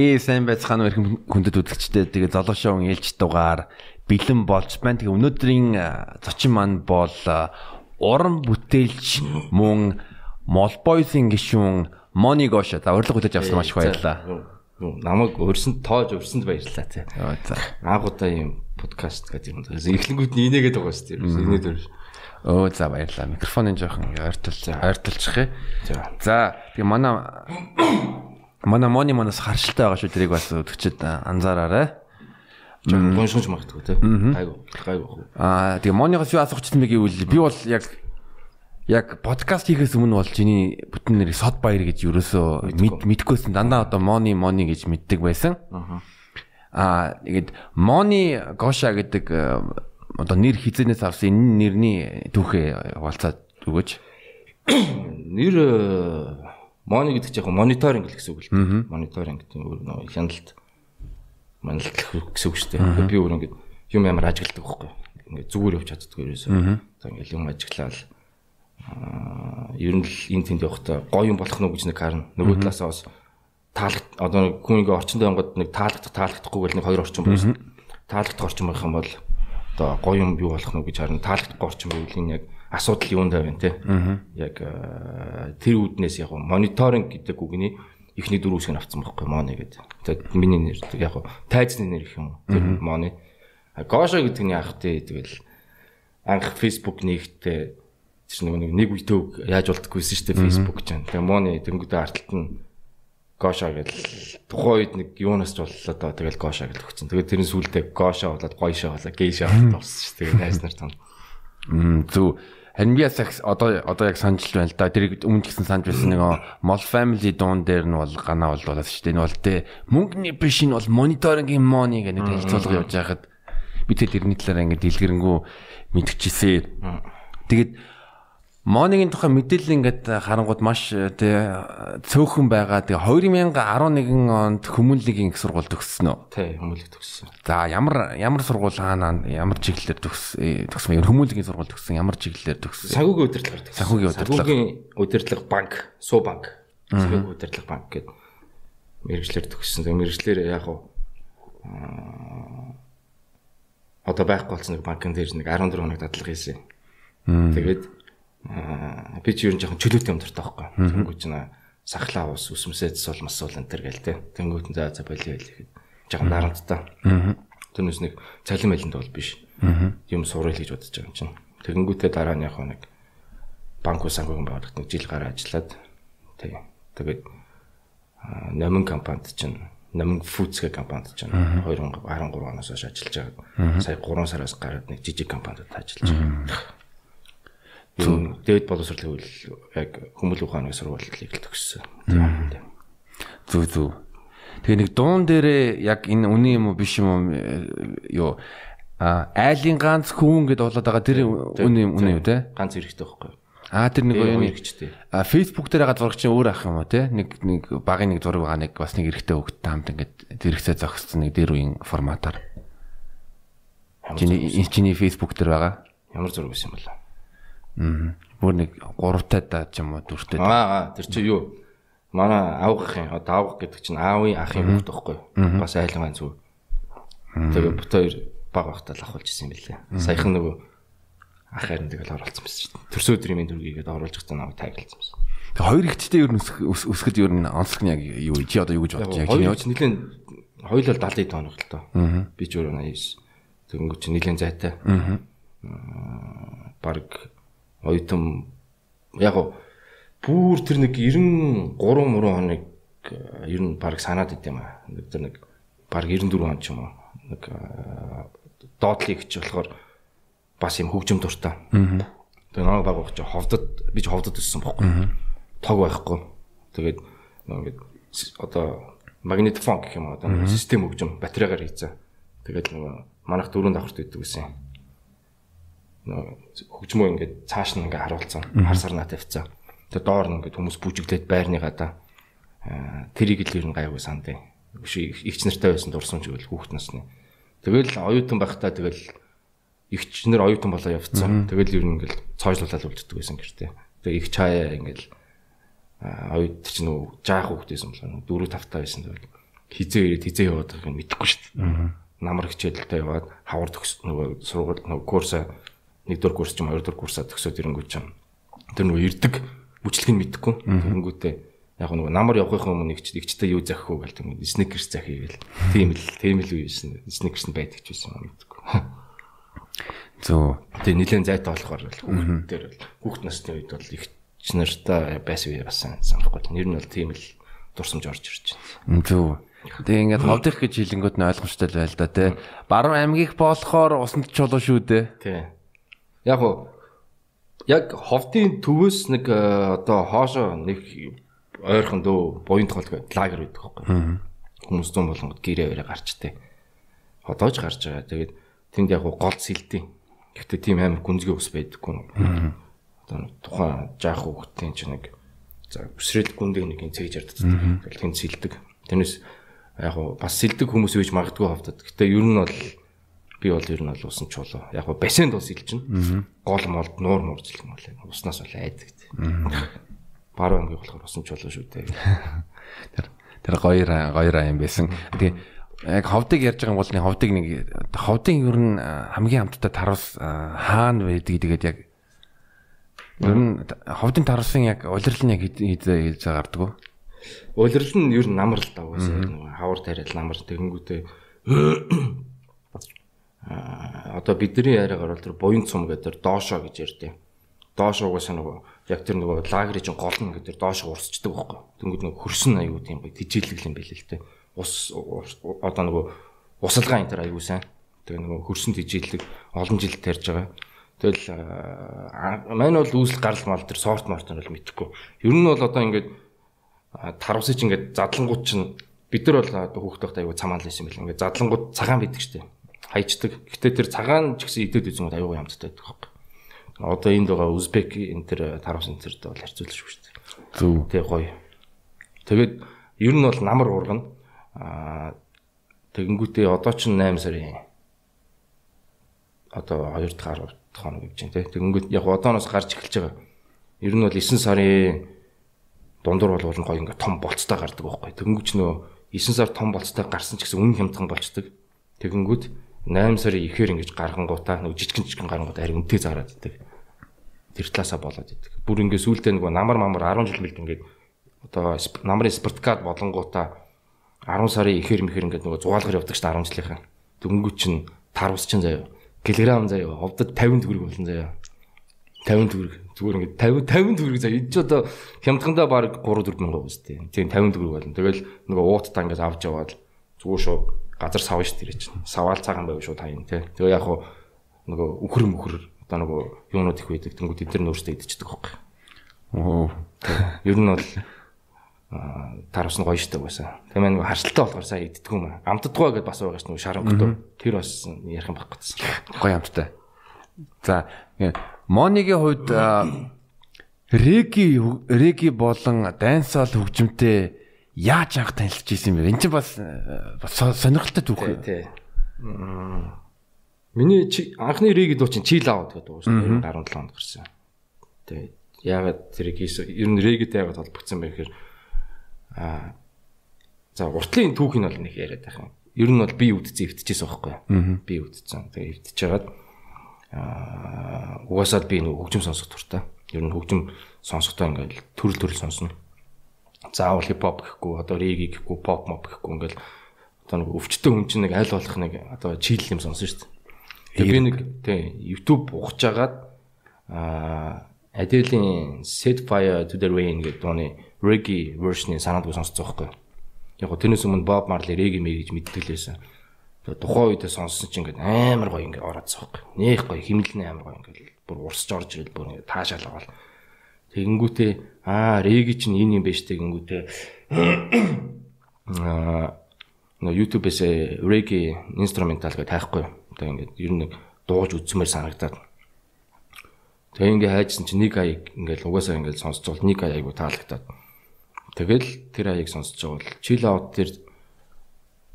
Ээ сайн байцгаана уу хэрхэн хүндэт үзэгчтэй тэгээ залуу шоун ээлж дугаар бэлэн болж байна. Тэгээ өнөөдрийн зочин маань бол уран бүтээлч мөн Молбойсын гишүүн Мони Гоша. За урилга хүлээж авсан маш их баярлалаа. Намайг өрсөнд тоож өрсөнд баярлалаа тий. За. Агуудаа юм подкаст гэдэг юм. Эхлэнгүүд нь инээгээд байгаа шүү дээ. Инээд өр. Өө за баярлалаа. Микрофонын жоохон ойртол ойртолчих. За. За тэгээ манай манай Мони манаас харшилтай байгаа шүү дэрийг бас өдөгчд анзаараарай. Гоншгонч магтгүй тий. Гайгүй. Гайгүй. Аа тэгээ Монигоос юу асуучихсан бэ гэвэл би бол яг яг подкаст хийхээс өмнө бол чиний бүтэн нэрийг Сод Баяр гэж юусоо мэдгүйсэн дандаа одоо Мони Мони гэж мэддэг байсан. Аа тэгээд Мони Гоша гэдэг одоо нэр хизэнээс авсан энэ нэрний түүхээ хаваалцаад өгөөч. Нэр Мони гэдэг чинь яг мониторинг гэсэн үг л дээ. Мониторинг гэдэг нь хяналт маналтлах гэсэн үг шүү дээ. Би өөр ингээд юм ямар ажигладаг байхгүй. Ингээд зүгээр явж чаддгүй ерөөсөө. За ингээд юм ажиглаад аа ер нь л энэ тэнд явахдаа гоё юм болох нь гэж нэг харна. Нөгөө талаасаа бас таалагд одоо хүн ингээд орчиндөө онгод нэг таалагдах таалагдахгүй гэл нэг хоёр орчин байсан. Таалагдах орчин байх юм бол одоо гоё юм юу болох нь гэж харна. Таалагдахгүй орчин байвал энэ яг асуудал юунд байв те. Яг тэр үүднээс яг мониторинг гэдэг үгний ихний дөрөв үсгийг авсан байхгүй моны гэдэг. Тэгээд миний нэр яг тайзны нэр их юм. Тэр моны. Гошо гэдэг нь яг тий тэгэл анх Facebook нэгтээ тэр нэг нэг видеог яаж болдггүйсэн шүү дээ Facebook ч. Тэгээ моны тэнгүүдээ арталт нь Гошо гэл тухайн үед нэг юунаас ч боллоо доо тэгэл Гошо гэл өгсөн. Тэгээд тэрэн сүулдэ Гошо болоод Гойшо болоо Гейшо болоод болсон шүү дээ. Найс нар тань. Мм зү Харин би яг одоо одоо яг санаж байна л да. Тэр өмнө гэсэн санаж байсан нэг Mol Family дуун дээр нь бол ганаа бол болоод шүү дээ. Энэ бол тэ мөнгөний биш энэ бол мониторингийн мони гэх нэг хэлцүүлэг явж байхад би тэр тэрний талаар ингээд дэлгэрэнгүй мэдчихсэн. Тэгээд Монигийн тухай мэдээлэл ингээд харангууд маш тий цөөхөн байгаа. Тэгээ 2011 онд хүмүүнлэгийн их сургууль төгссөн үү? Тий, хүмүүнлэг төгссөн. За ямар ямар сургууль хаана ямар чиглэлээр төгс төгсөн юм? Хүмүүнлэгийн сургууль төгссөн. Ямар чиглэлээр төгссөн? Санхүүгийн удирдлага төгссөн. Санхүүгийн удирдлага. Санхүүгийн удирдлага банк, суу банк. Санхүүгийн удирдлага банк гэдэг мэрэгчлэр төгссөн. Тэгээ мэрэгчлэр яг уу одоо байхгүй болсон нэг банкн дээр нэг 14 хоног дадлага хийсэн. Тэгээд би ч ер нь жоохон чөлөөтэй юм дуртай байхгүй. Тэнгүүч нэ сахлаа ус үсмсэдс бол масуул энэ төр гээл те. Тэнгүүт за за болио хэл ихэд жоохон дарамттай. Тэрнээс нэг цалин байланд бол биш. Юм сурал гэж бодож байгаа юм чинь. Тэгэнгүүтээ дараа нь яг нэг банк ус санхүүгийн байгууллагт нэг жил гараа ажиллаад тий. Тэгээд номин компанид чинь номин фудс гэх компанид чинь 2013 оноос хойш ажиллаж байгаа. Сая 3 сараас гараад нэг жижиг компанид ажиллаж байгаа. Дэвид боловсрол гэвэл яг хүмүүл ухааны сургуулийг л төгссөн. Зүг зүг. Тэгээ нэг дуун дээрээ яг энэ үний юм уу биш юм уу юу а айлын ганц хүн гэдээ болоод байгаа тэр үний үний юу те ганц эрэхтэй байхгүй А тэр нэг юм хэрэгчтэй. А Facebook дээр байгаа зураг чинь өөр ах юм уу те нэг нэг багын нэг зураг байгаа нэг бас нэг эрэхтэй хөвгт хамт ингээд зэрэгцээ зогссон нэг дээр үеийн форматаар. Чиний чиний Facebook дээр байгаа. Ямар зураг байсан юм бол? Аа. Бүр нэг гуравтай даа ч юм уу дөрөвтэй. Аа тэр чи юу? Манай аавгахын одоо аавгах гэдэг чинь аавын ахын хүүхд юу? Бас айлгын зүг. Тэгээ бот хоёр баг багтаа л авахулж ирсэн юм билээ. Саяхан нөгөө ах харин тэгэл оролцсон байсан шүү дээ. Төрсө өдрийн минь дүргийгээд оруулж байгаа намайг тагилсан байсан. Тэгээ хоёр ихчтэй ер нь өсгөд ер нь онцлог нь яг юу чи одоо юу гэж бодож байгаа юм? Хоёр нэлийн хоёулаа 70 тоног л тоо. Би ч өөрөө 89. Тэгэнгүүт чи нэлийн зайтай. Аа. Бараг оюутан яг бүр тэр нэг 93 мөрөн хоног ер нь баг санаад идэм аа. Нэг тэр нэг баг 94 он ч юм уу. Нэг доотлыг ч болохоор бас юм хөгжим дуртай. Тэгээ нэг баг чи ховдод би ч ховдод өссөн бохгүй. Тог байхгүй. Тэгээд ингээд одоо магнитофон гэх юм одоо систем хөгжим батарейгаар хийцээ. Тэгээд манах дөрөв давхарт өгдөг гэсэн хөгжмөө ингээд цааш нь ингээд харуулсан хар сарнаа тавьцсан. Тэгээ доор нь ингээд хүмүүс бүжиглээд байрныгаа да тэрийг л ер нь гайгүй санд. Биш ихч нартай байсан дурсан ч гэвэл хүүхд насны. Тэгэл оюутан байхдаа тэгэл ихч нар оюутан болоо явцсан. Тэгэл ер нь ингээд цоожлуулаад үлддэг байсан гэртээ. Тэгээ их чаяа ингээд оюут ч нүү жаах хүүхдээсэн болоо дөрөв тавтай байсан тэгэл хизээ ирээд хизээ яваад байгааг нь мэдэхгүй шүү дээ. Намар хичээлдээ яваад хавар төгс нөгөө сургууль нөгөө курс нэгдүгээр курс ч юм хоёрдугаар курсаа төгсөөд ирэнгүүт ч юм. Тэр нөгөө ирдэг бүчлэг нь мэдэхгүй. Тэгэнгүүтээ яг нөгөө намар явахын өмнө нэгч нэгчтэй юу захих уу гэл тийм сникерс захих гээл. Тийм л тийм л үйсэн. Сникерс нь байдаг ч байсан юм мэдэхгүй. Зөө. Тэгээ нэлээд зайтай болохоор хүүхд дээр бол хүүхд насны үед бол их ч нартай байсан үе бас санахгүй. Нэр нь бол тийм л дурсамж орж ирж байна. Зөө. Тэгээ ингээд ховдох гэж хилэнгүүд нь ойлгомжтой л байл да тий. Баруун аймгийг болохоор усанд чулуу шүү дээ. Тий. Яг яг ховдын төвөөс нэг э, одоо хоошо нэг ойрхон дөө буян толгой лагер байдаг байхгүй. Хүмүүс зүүн болонгод гэрээ өрөө гарчтай. Одоо ч гарч байгаа. Тэгээд тэнд яг гол сэлдээ. Гэхдээ тийм амар гүнзгий ус байдаггүй. Одоо тухайн жаах хүүхдийн ч нэг за өсрэл гүндээ нэг ин цээж арддаг. Тэгэл тэнд сэлдэг. Тэрнээс яг бас сэлдэг хүмүүс үйж магадгүй хавтад. Гэтэ ер нь бол би бол ер нь бол усан чулуу. Яг уу бассейнд ус сэлжин. Гол молд нуур муур зэлгэн бол уснаас бол айдаг. Баруун ангиг болохоор усан чулуу шүү дээ. Тэр тэр гоё гоё юм байсан. Тэгээ яг ховдыг ярьж байгаа бол ховдыг нэг ховдын ер нь хамгийн хамттай тарус хаана байдаг гэдэг яг ер нь ховдын тарусын яг улирал нь яг хэд гардаг? Улирал нь ер нь намар л даа уусаа нэг хавар тариал намар тэгэнгүүтээ одоо бидний яриагаар бол тэр буян цум гэдэг доошоо гэж ярьдیں۔ Доошоо угаасаа нөгөө яг тэр нөгөө лагерийн чинь гол нь гэдэг доошоо урсчдаг байхгүй. Тэнгүүд нөгөө хөрсөн аюу тийм гоё тижээлэг юм байл л дээ. Ус одоо нөгөө усалгаа энэ тэр аюу сайн. Тэгээ нөгөө хөрсөн тижээлэг олон жил тарьж байгаа. Тэгэл мань бол үүсэл гарал мал тэр сорт морт нь бол мэдхгүй. Ер нь бол одоо ингээд тарвсаж ингээд задлангууд чинь бид нар бол хүүхдтэй аюу цамаал байсан юм бэл ингээд задлангууд цагаан байдаг штеп хайчдаг. Гэтэ тэр цагаан ч гэсэн идэд үзэн аюу ямцтай байдаг хог. Одоо энд байгаа Узбек энэ тэр тарвс энтерд бол харьцуулж шүү дээ. Зөв. Тэг гоё. Тэгээд ер нь бол намар уургана. Аа тэгэнгүүтээ одоо ч 8 сарын одоо 2 дахь 10 дахь хоног гэж байна те. Тэгэнгүүт яг одооноос гарч эхэлж байгаа. Ер нь бол 9 сарын дундуур бол гоё ингээ том болцтой гардаг байхгүй. Тэгэнгүүч нөө 9 сар том болцтой гарсан ч гэсэн үнэн хямдхан болцдог. Тэгэнгүүт 8 сарын ихээр ингэж гаргангуудаа нэг жижигэн жижигэн гаргангууд ари үнтэй зараад идэг. Тэр талаасаа болоод идэг. Бүр ингэ сүултээ нэг намар мамар 10 жил мэлд ингээд одоо намрын спорткад болонгуудаа 10 сарын ихээр мэхэр ингээд нөгөө зугаалгаар явдаг ш 10 жилийнхэн. Дөнгөж чин тарвс чин заяа. Килограмм заяа. Овдод 50 төгрөг болно заяа. 50 төгрөг. Зүгээр ингээд 50 50 төгрөг. Энд ч одоо хямдхандаа баг 3 4 мянга үстэй. Тийм 50 төгрөг болно. Тэгэл нөгөө ууттай ингээд авч яваад зүгээр шүү газар савна шүү дээ чинь. Саваал цагаан байв шүү таян тий. Тэгээ яг хуу нөгөө үхэр мөхөр одоо нөгөө юунууд их байдаг. Тэнгүүд эдгээр нь өөрсдөө идчихдэг байхгүй. Оо. Ер нь бол таравс нь гоё штэ угаасаа. Тэгээ нөгөө харшилтаа болохоор сайн иддэг юм. Амтдгаа гэдээ бас байгаа ш нөгөө шарангатай. Тэр бас ярих юм баг гэсэн. Гоё амттай. За Монигийн хувьд Реги Реги болон Дансол хөгжимтэй яаж анх танилцж ирсэн юм бэ? Энд чинь бас бас сонирхолтой түүх. Тий. Миний анхны рэг дуу чинь Чил аваад гэдэг дуу шүү. 17 онд гарсан. Тэгээ яагаад тэрийг хийсэн? Ер нь рэгтэй яагаад холбогдсон бэ гэхээр аа за уртлын түүхийг бол нэг яриад байх юм. Ер нь бол би үдцээ эвтчихсэн байхгүй юу? Би үдцсэн. Тэгээ хагаад аа угаасаад би нэг хөгжим сонсох туртай. Ер нь хөгжим сонсохдоо ингээл төрөл төрөл сонсно заавал хипхоп гэхгүй одоо реги гэхгүй поп моп гэхгүй ингээл одоо нэг өвчтөн хүн чинь нэг аль болох нэг одоо чийл юм сонсон шүү дээ. Тэгээ би нэг тий YouTube ухаж агаад аа Adele-ийн Set Fire to the Rain гэдэг дууны reggae version-ыг санаадгүй сонсцсон байхгүй. Яг тэрнээс өмнө Bob Marley reggae мэй гэж мэддэг л байсан. Тухайн үедээ сонссон чинь ингээд амар гоё ингээд ороодсон байхгүй. Нэх гоё химнэлний амар гоё ингээд бүр урсж орж ирэл бүр ингээд таашаал байгаа. Тэгэнгүүтээ аа реги чинь энэ юм биш тэгэнгүүтээ аа на YouTube-ээс реги инструментал гэж тайхгүй. Одоо ингээд ер нь дууж үзмээр санагдаад. Тэгээ ингээ хайжсан чинь нэг аяг ингээл угаасаа ингээл сонсч бол нэг аяг таалагдаад. Тэгэл тэр аяг сонсч байгаа бол chill out тэр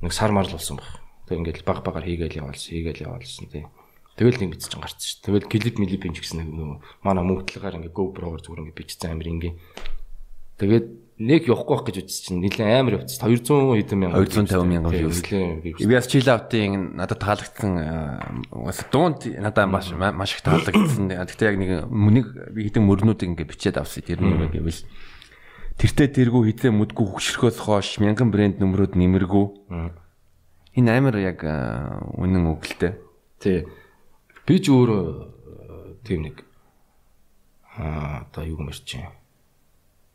нэг сар марл болсон баг. Тэг ингээл баг багаар хийгээл яваалсан, хийгээл яваалсан тий. Тэгэл нэг бичиж гарсан шүү. Тэгэл клип милип юм гэсэн нөгөө манай мөнгөтлөгаар ингээ GoPro-гоор зүгээр ингээ бичсэн амир ингээ. Тэгээд нэг явахгүй байх гэж үзсэн чинь нэлээд амар явц 200 хэдэн мянга 250 мянган views. Ивэс Чилаутын надад таалагдсан бас дуунд надад маш маш их таалагдсан. Гэхдээ яг нэг нэг би хэдэн мөрнүүд ингээ бичээд авсан. Тэр нэг гэвэл тэртээ тэргүй хитээ мүдгүй хөксөрхөөс хойш мянган брэнд нөмрүүд нэмэргүй. Энэ амар яг үнэн үгэлтэй. Тий. Би ч өөрөө тийм нэг аа одоо юу гэмэрч чинь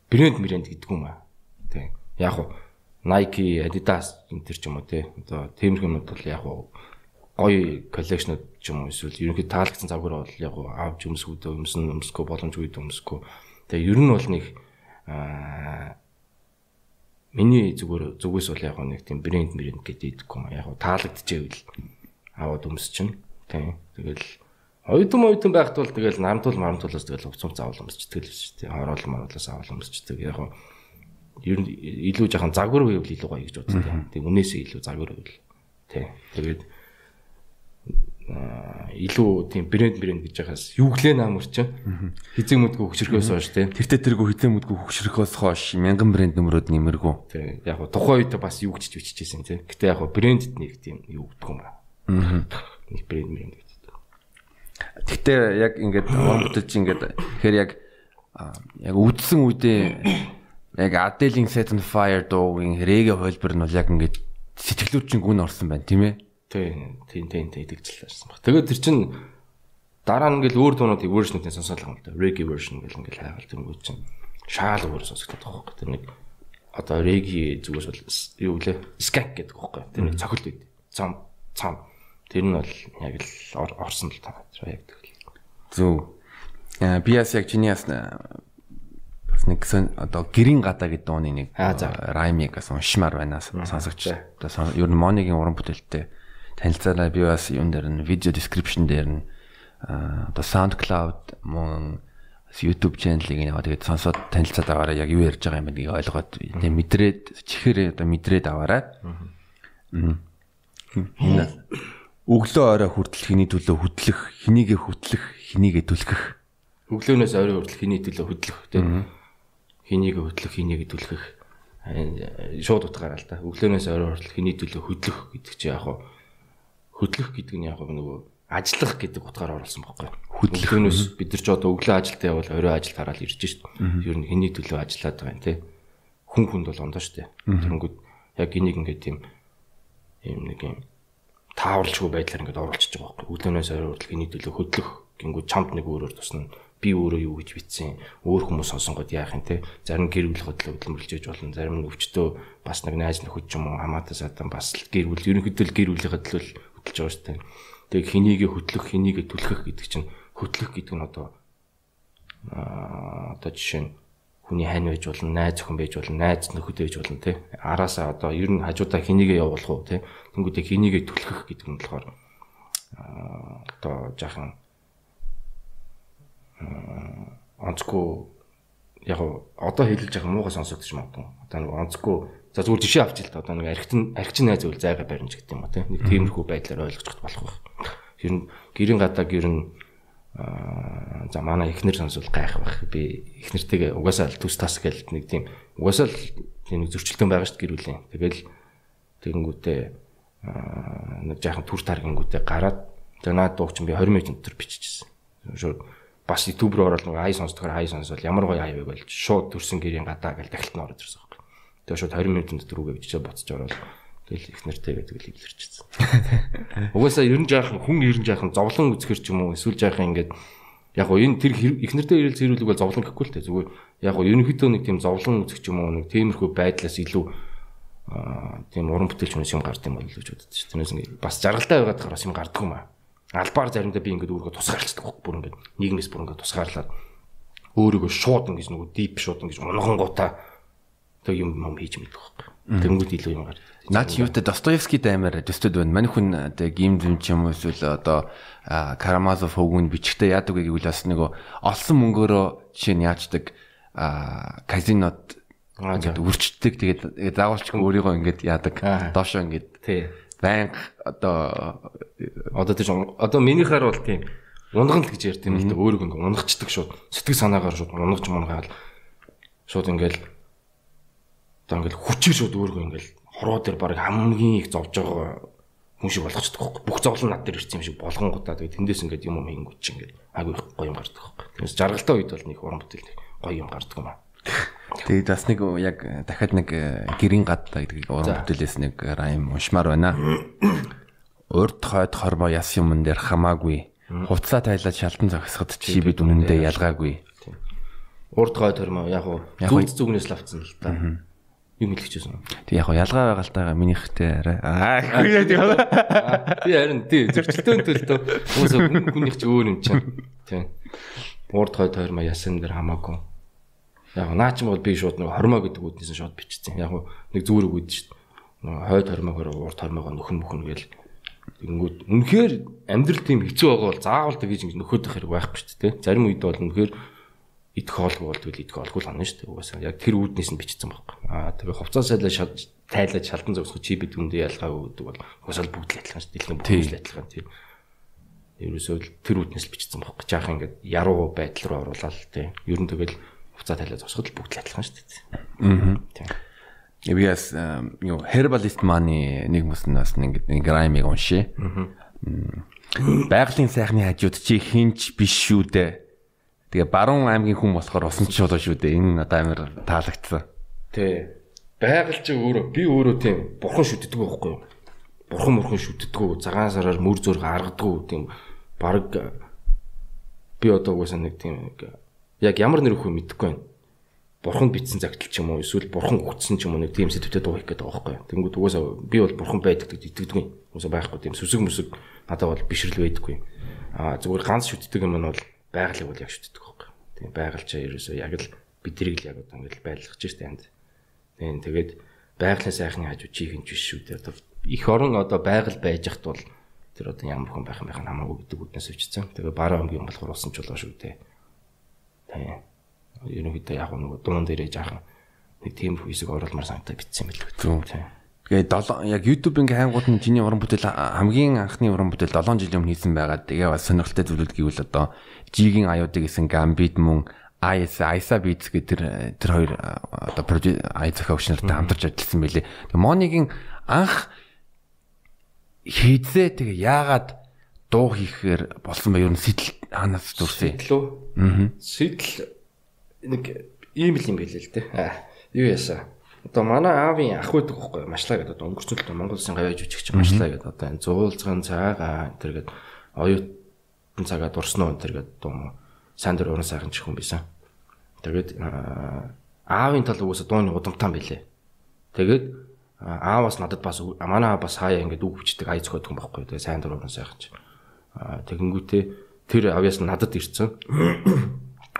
брэнд брэнд гэдэг юм аа. Тэг. Яг уу Nike, Adidas энэ төр ч юм уу те. Одоо юмуд бол яг уу гоё коллекшнуд ч юм уу эсвэл ерөнхийд таалагдсан завгаар бол яг уу авч өмсгүүд өмсөн өмсгөө боломжгүй өмсгөө. Тэгээ ер нь бол нэг аа миний зүгээр зүгээс бол яг нэг тийм брэнд брэнд гэдэг юм яг уу таалагдчихэвэл аваад өмсчин. Тэг. Тэгэл Оюутан оюутан байхад бол тэгэл намтуул марамтуулаас тэгэл хувцас заавал өмсчдэг л шүү дээ. Хороол маруулаас авал өмсчдэг. Яг нь ер нь илүү жоохон загвар байвал илүү гоё гэж бодсон. Тэг үнээсээ илүү загвар байвал. Тий. Тэгээд илүү тийм брэнд брэнд гэж яхаас юуглээ наамар чи хизэг мүдгүү хөшрөхөөс хойш тий тэртээ тэргүй хизэг мүдгүү хөшрөхөөс хойш мянган брэнд нөмрөөд нэмэргүй тий яг тухайн үед бас юу гэж биччихсэн тий гэтээ яг го брэндэд нэг тийм юу гэдэг юм аа нэг брэнд брэнд Гэтэ яг ингээд уран бүтээлч ингээд тэгэхээр яг яг үдсэн үедээ яг Adele-ийн Set on Fire дуугийн хэрэгээ хөлбөр нь бол яг ингээд сэтгэлүүчин гүн орсон байна тийм ээ. Тийм тийм тийм тэгжэл байсан баг. Тэгээд тэр чин дараа нь ингээл өөр дуунуудыг version-ыг сонсоол юм л да. Reggae version гэл ингээл хайгаал тэнгүүд чин шаал өөр сонсогдоод байгаа байхгүй. Тэр нэг одоо reggae зүгээс бол юу гэлээ skank гэдэг байхгүй. Тэр нэг цохилт үед. Цам цам Тэр нь бол яг л орсон л таа. Яг тэгэл. Зөв. Э, би бас яг чиний бас бас нэг одоо гэрийн гадаа гэдэг дууны нэг раймыг бас уншмаар байна сонсогч. Одоо ер нь Монигийн уран бүтээлтэй танилцаараа би бас юун дээр нь видео description дээр нь одоо SoundCloud мөн YouTube channel-ыг нэг тэгээд сонсоод танилцаад аваараа яг юу ярьж байгаа юм бэ ойлгоод тийм мэдрээд чихээр одоо мэдрээд аваарай. Аа. Энэ өглөө орой хүртэл хиний төлөө хөдлөх, хинийгээ хөтлөх, хинийгээ түлхэх. Өглөөнөөс орой хүртэл хиний төлөө хөдлөх тийм. Хинийгээ хөтлөх, хинийгээ түлхэх. Шууд утгаараа л да. Өглөөнөөс орой хүртэл хиний төлөө хөдлөх гэдэг чинь яг хөдлөх гэдэг нь яг нөгөө ажиллах гэдэг утгаар оруулсан байхгүй. Хөдлөхөөс бид нар ч одоо өглөө ажилдаа явбал орой ажил тараал ирж шít. Ер нь хиний төлөө ажиллаад байгаа юм тий. Хүн хүнд бол ондоо штэ. Тэнгүүд яг энийг ингээд тийм юм нэг юм тааварлжгүй байдлаар ингээд оруулчихж байгаа байхгүй. Өглөөнөөс орой хүртэл эний төлөө хөдлөх гингүү чамд нэг өөрөөр тусна. Би өөрөө юу гэж битсэн. Өөр хүмүүс сонсонгод яах юм те. Зарим гэр бүл хөдлөө хөдөлмөрлөж болно. Зарим нь өвчтөө бас нэг найз нөхөд ч юм уу хамаатан садан бас л гэр бүл ерөнхийдөө гэр бүлийнхээ төлөө хөдлөж байгаа шүү дээ. Тэгээ хинийгээ хөдлөх, хинийгээ түлхэх гэдэг чинь хөдлөх гэдэг нь одоо аа одоо жишээ нь хүний хань байж болно, найз охин байж болно, найз нөхөд байж болно тий. Араасаа одоо ер нь хажуудаа хинийгээ явуулах уу тий. Тэнгүүдээ хинийгээ түлхэх гэдэг нь болохоор одоо жаахан онцгүй яг одоо хэлж байгаа муугай сонсогдож магадгүй. Одоо нэг онцгүй за зүгээр жишээ авч ил та одоо нэг архитын архичин найз үл зайгаа баримж гэдэг юм ба тий. Нэг тиймэрхүү байдлаар ойлгож болох байх. Ер нь гэрийн гадааг ер нь Аа за манай эхнэр сонсвол гайх байх. Би эхнэртэйгээ угаасаа л төс тас гэл нэг тийм угаасаа л тийм нэг зөрчилдөөн байгаа шүү дээ гэр бүлийн. Тэгэл тэгэнгүүтээ нэг жаахан түр таргингүүтээ гараад тэгээ наад дууг чинь би 20 минут дотор биччихсэн. Шууд бас YouTube руу ороод нэг ай сонсдохоор ай сонсвол ямар гоё ай вэ болж шууд төрсэн гэрийн гадаа гэл дахилт нь ороод ирсэн байхгүй. Тэгээ шууд 20 минут дотор үгээ бичиж буцаж ороод Тэгэл их нэртэйгээ тэгэл илэрчсэн. Угаасаа ер нь жаахан хүн ер нь жаахан зовлон үзэхэр ч юм уу эсвэл жаахан ингээд яг гоо энэ тэр их нэртэй ирэл зэрүүлэг бол зовлон гэхгүй л дээ зүгээр яг гоо ерөнхийдөө нэг тийм зовлон үзэх ч юм уу нэг тиймэрхүү байдлаас илүү тийм уран бүтээлч хүмүүс юм гард юм бол гэж боддог шүү. Тэрнээс ингээд бас жаргалтай байгаад хараа юм гарддаг юм аа. Албаар заримдаа би ингээд өөрийгөө тусгаарлцдаг бүр ингээд нийгмээс бүр ингээд тусгаарлаад өөрийгөө шууд ингээд нөгөө дип шууд ингээд унган гутаа тэг юм юм хийж мэддэг байхгүй. Тэнгүүд илүү юм гардаг. Наач юутай Достоевский даймаар төсtöд байна. Мань хүн одоо гим зэм ч юм уу эсвэл одоо Карамазов хөвгүн бичгтээ яадаг вэ гэвэл бас нөгөө олсон мөнгөөрөө жишээ нь яачдаг казинод ингээд үрчдэг. Тэгээд заавалчгүй өөрийгөө ингээд яадаг. Доошоо ингээд тий. Банк одоо одоо тийш одоо минийхаар бол тийм унган л гэж ярьд юм л да өөрийгөө ингээд унгачдаг шууд сэтгэл санаагаар шууд унгаж мунгаал шууд ингээл одоо ингээл хүчээр шууд өөргөө ингээл хороо дээр баг хамгийн их зовж байгаа хүн шиг болгочдөг байхгүй. Бүх зовлон над дээр ирсэн юм шиг болгонгуудаа тэгээд тэндээс ингээд юм юм хийнгүүт чи ингээд агүй гоё юм гардаг байхгүй. Тэгээс жаргалтай үед бол нэг уран бүтээл гоё юм гардаг юм аа. Тэгээд бас нэг яг дахиад нэг гэрийн гад гэдэг уран бүтээлээс нэг райм уншмаар байна. Урд хойд хормоо яс юмн дээр хамаагүй. Хувцаа тайлаад шалтан зогсоход чи бид үнэндээ ялгаагүй. Урд хойд хормоо яг уу зүг зүгнээс лавцсан л та. Юм хэлчихсэн. Тэг яг ялгаа таа минийхтэй арай. Аа хөөе тийм. Тий харин тий зөрчилдөөн төлтөө хүмүүс хүнийх ч өөр юм чинь. Тийм. Урд хойд хормоо ясан дээр хамаагүй Яг наа ч юм бол би шууд нэг хормоо гэдэг үднээс шууд бичсэн. Яг нэг зүгээр үг шүү дээ. Хойд хормоогоор урт хормоогоо нөхөн мөхөн гээл Тэгэнгүүт үнэхээр амьдрал тийм хэцүү байгаа бол заавал тэгэж ингэ нөхөдөх хэрэг байхгүй шүү дээ. Зарим үед бол үнэхээр идэх хоолгүй бол тэгэл идэх хоолгүй л хана шүү дээ. Угаасаа яг тэр үүднээс нь бичсэн байхгүй. Аа тэгээ хувцас сайлаа тайлаж шалтан зогсох чи бид үндэ ялгаагүй гэдэг бол угаасаа бүгд л адилхан шүү дээ. Дэлхийн бүгд л адилхан тийм. Ерөөсөө тэр үүднээс л бичсэн байхгүй. Жаахан ингэ яруу байдал руу оруулаад тийм. Ер нь тэгэл буцаа талаа зогсоход бүгд л адилхан шүү дээ. Аа. Тийм. Эбиас юу herbalist маны нэг мөснөөс нэг нэг раймыг уншия. Байгалийн сайхны хажууд чи хинч биш шүү дээ. Тэгээ баруун аймгийн хүн болохоор усан ч болоо шүү дээ. Энэ надад амар таалагдсан. Тий. Байгаль чи өөрөө би өөрөө тийм бурхан шүтдэг байхгүй юу? Бурхан мурхан шүтдэг. Цагаан сараар мөр зөөр гаргадаг тийм баг би одоо угаасаа нэг тийм яг ямар нэр хөө мэдэхгүй байна. Бурхан битсэн загтал ч юм уу эсвэл бурхан өгцсөн ч юм уу нэг тийм сэдвүүдэд дуух гэдэг байгаа байхгүй. Тэнгүүд угаасаа би бол бурхан байдаг гэдэг итгэдэг юм. Угаасаа байхгүй тийм сүсэг мүсэг надад бол бишрэл байдаггүй. Аа зүгээр ганц шүтдэг юм нь бол байгалыг бол яг шүтдэг байхгүй. Тийм байгаль ч ерөөсөө яг л бидэрийг л яг одоо ингээл байлгах ч штэ энд. Тийм тэгээд байгалийн сайхны хажуу чи хинч биш шүү дээ. Их орон одоо байгаль байж хат бол тэр одоо ямар хүн байх юм байх нь хамаагүй гэдэг үднээс өвчсөн. Тэгээ бараа өнгөний болохоор усан ч болоо шүү дээ. Тийм. Ерөнхийдөө яг нэг дуун дээрээ жаахан нэг тийм хэсэг оруулмаар санагдаад битсэн билүү. Тийм. Тэгээ яг YouTube ингээ хайнгууд нь чиний уран бүтээл хамгийн анхны уран бүтээл 7 жилийн өмнө хийсэн байгаа. Тэгээ бас сонирхолтой зүйлүүд гэвэл одоо Жигийн аюудыг гэсэн Gambit мөн IS Isa Beats гэдэг тэр тэр хоёр одоо ай зохиогч нартай хамтарч ажилласан байлээ. Тэгээ Монигийн анх хийзээ тэгээ яагаад дуу хийхээр болсон бай юу сэтэл хаанаас төрсөн сэтэл үү? Аа. Сэтэл нэг ийм л юм билээ л дээ. Аа. Юу ясаа. Одоо манай аавын ах байдаг байхгүй машлаа гэдэг одоо өнгөрцөлт Монгол Улсын гавьяа жүжигч машлаа гэдэг одоо энэ зуулзган цаагаа энэ төр гэдэг оюутан цагаа дурсан уу энэ төр гэдэг дуу сайн дөр уран сайхан ч хүн байсан. Тэгээд аавын тал угаасаа дууны удамтаан билээ. Тэгээд ааваас надад бас манай аав бас хаяа ингээд үг хүчдэг ая зөхөд хүн байхгүй. Тэгээд сайн дөр уран сайхан ч. Тэгэнгүүтээ тэр авьяас надад ирсэн.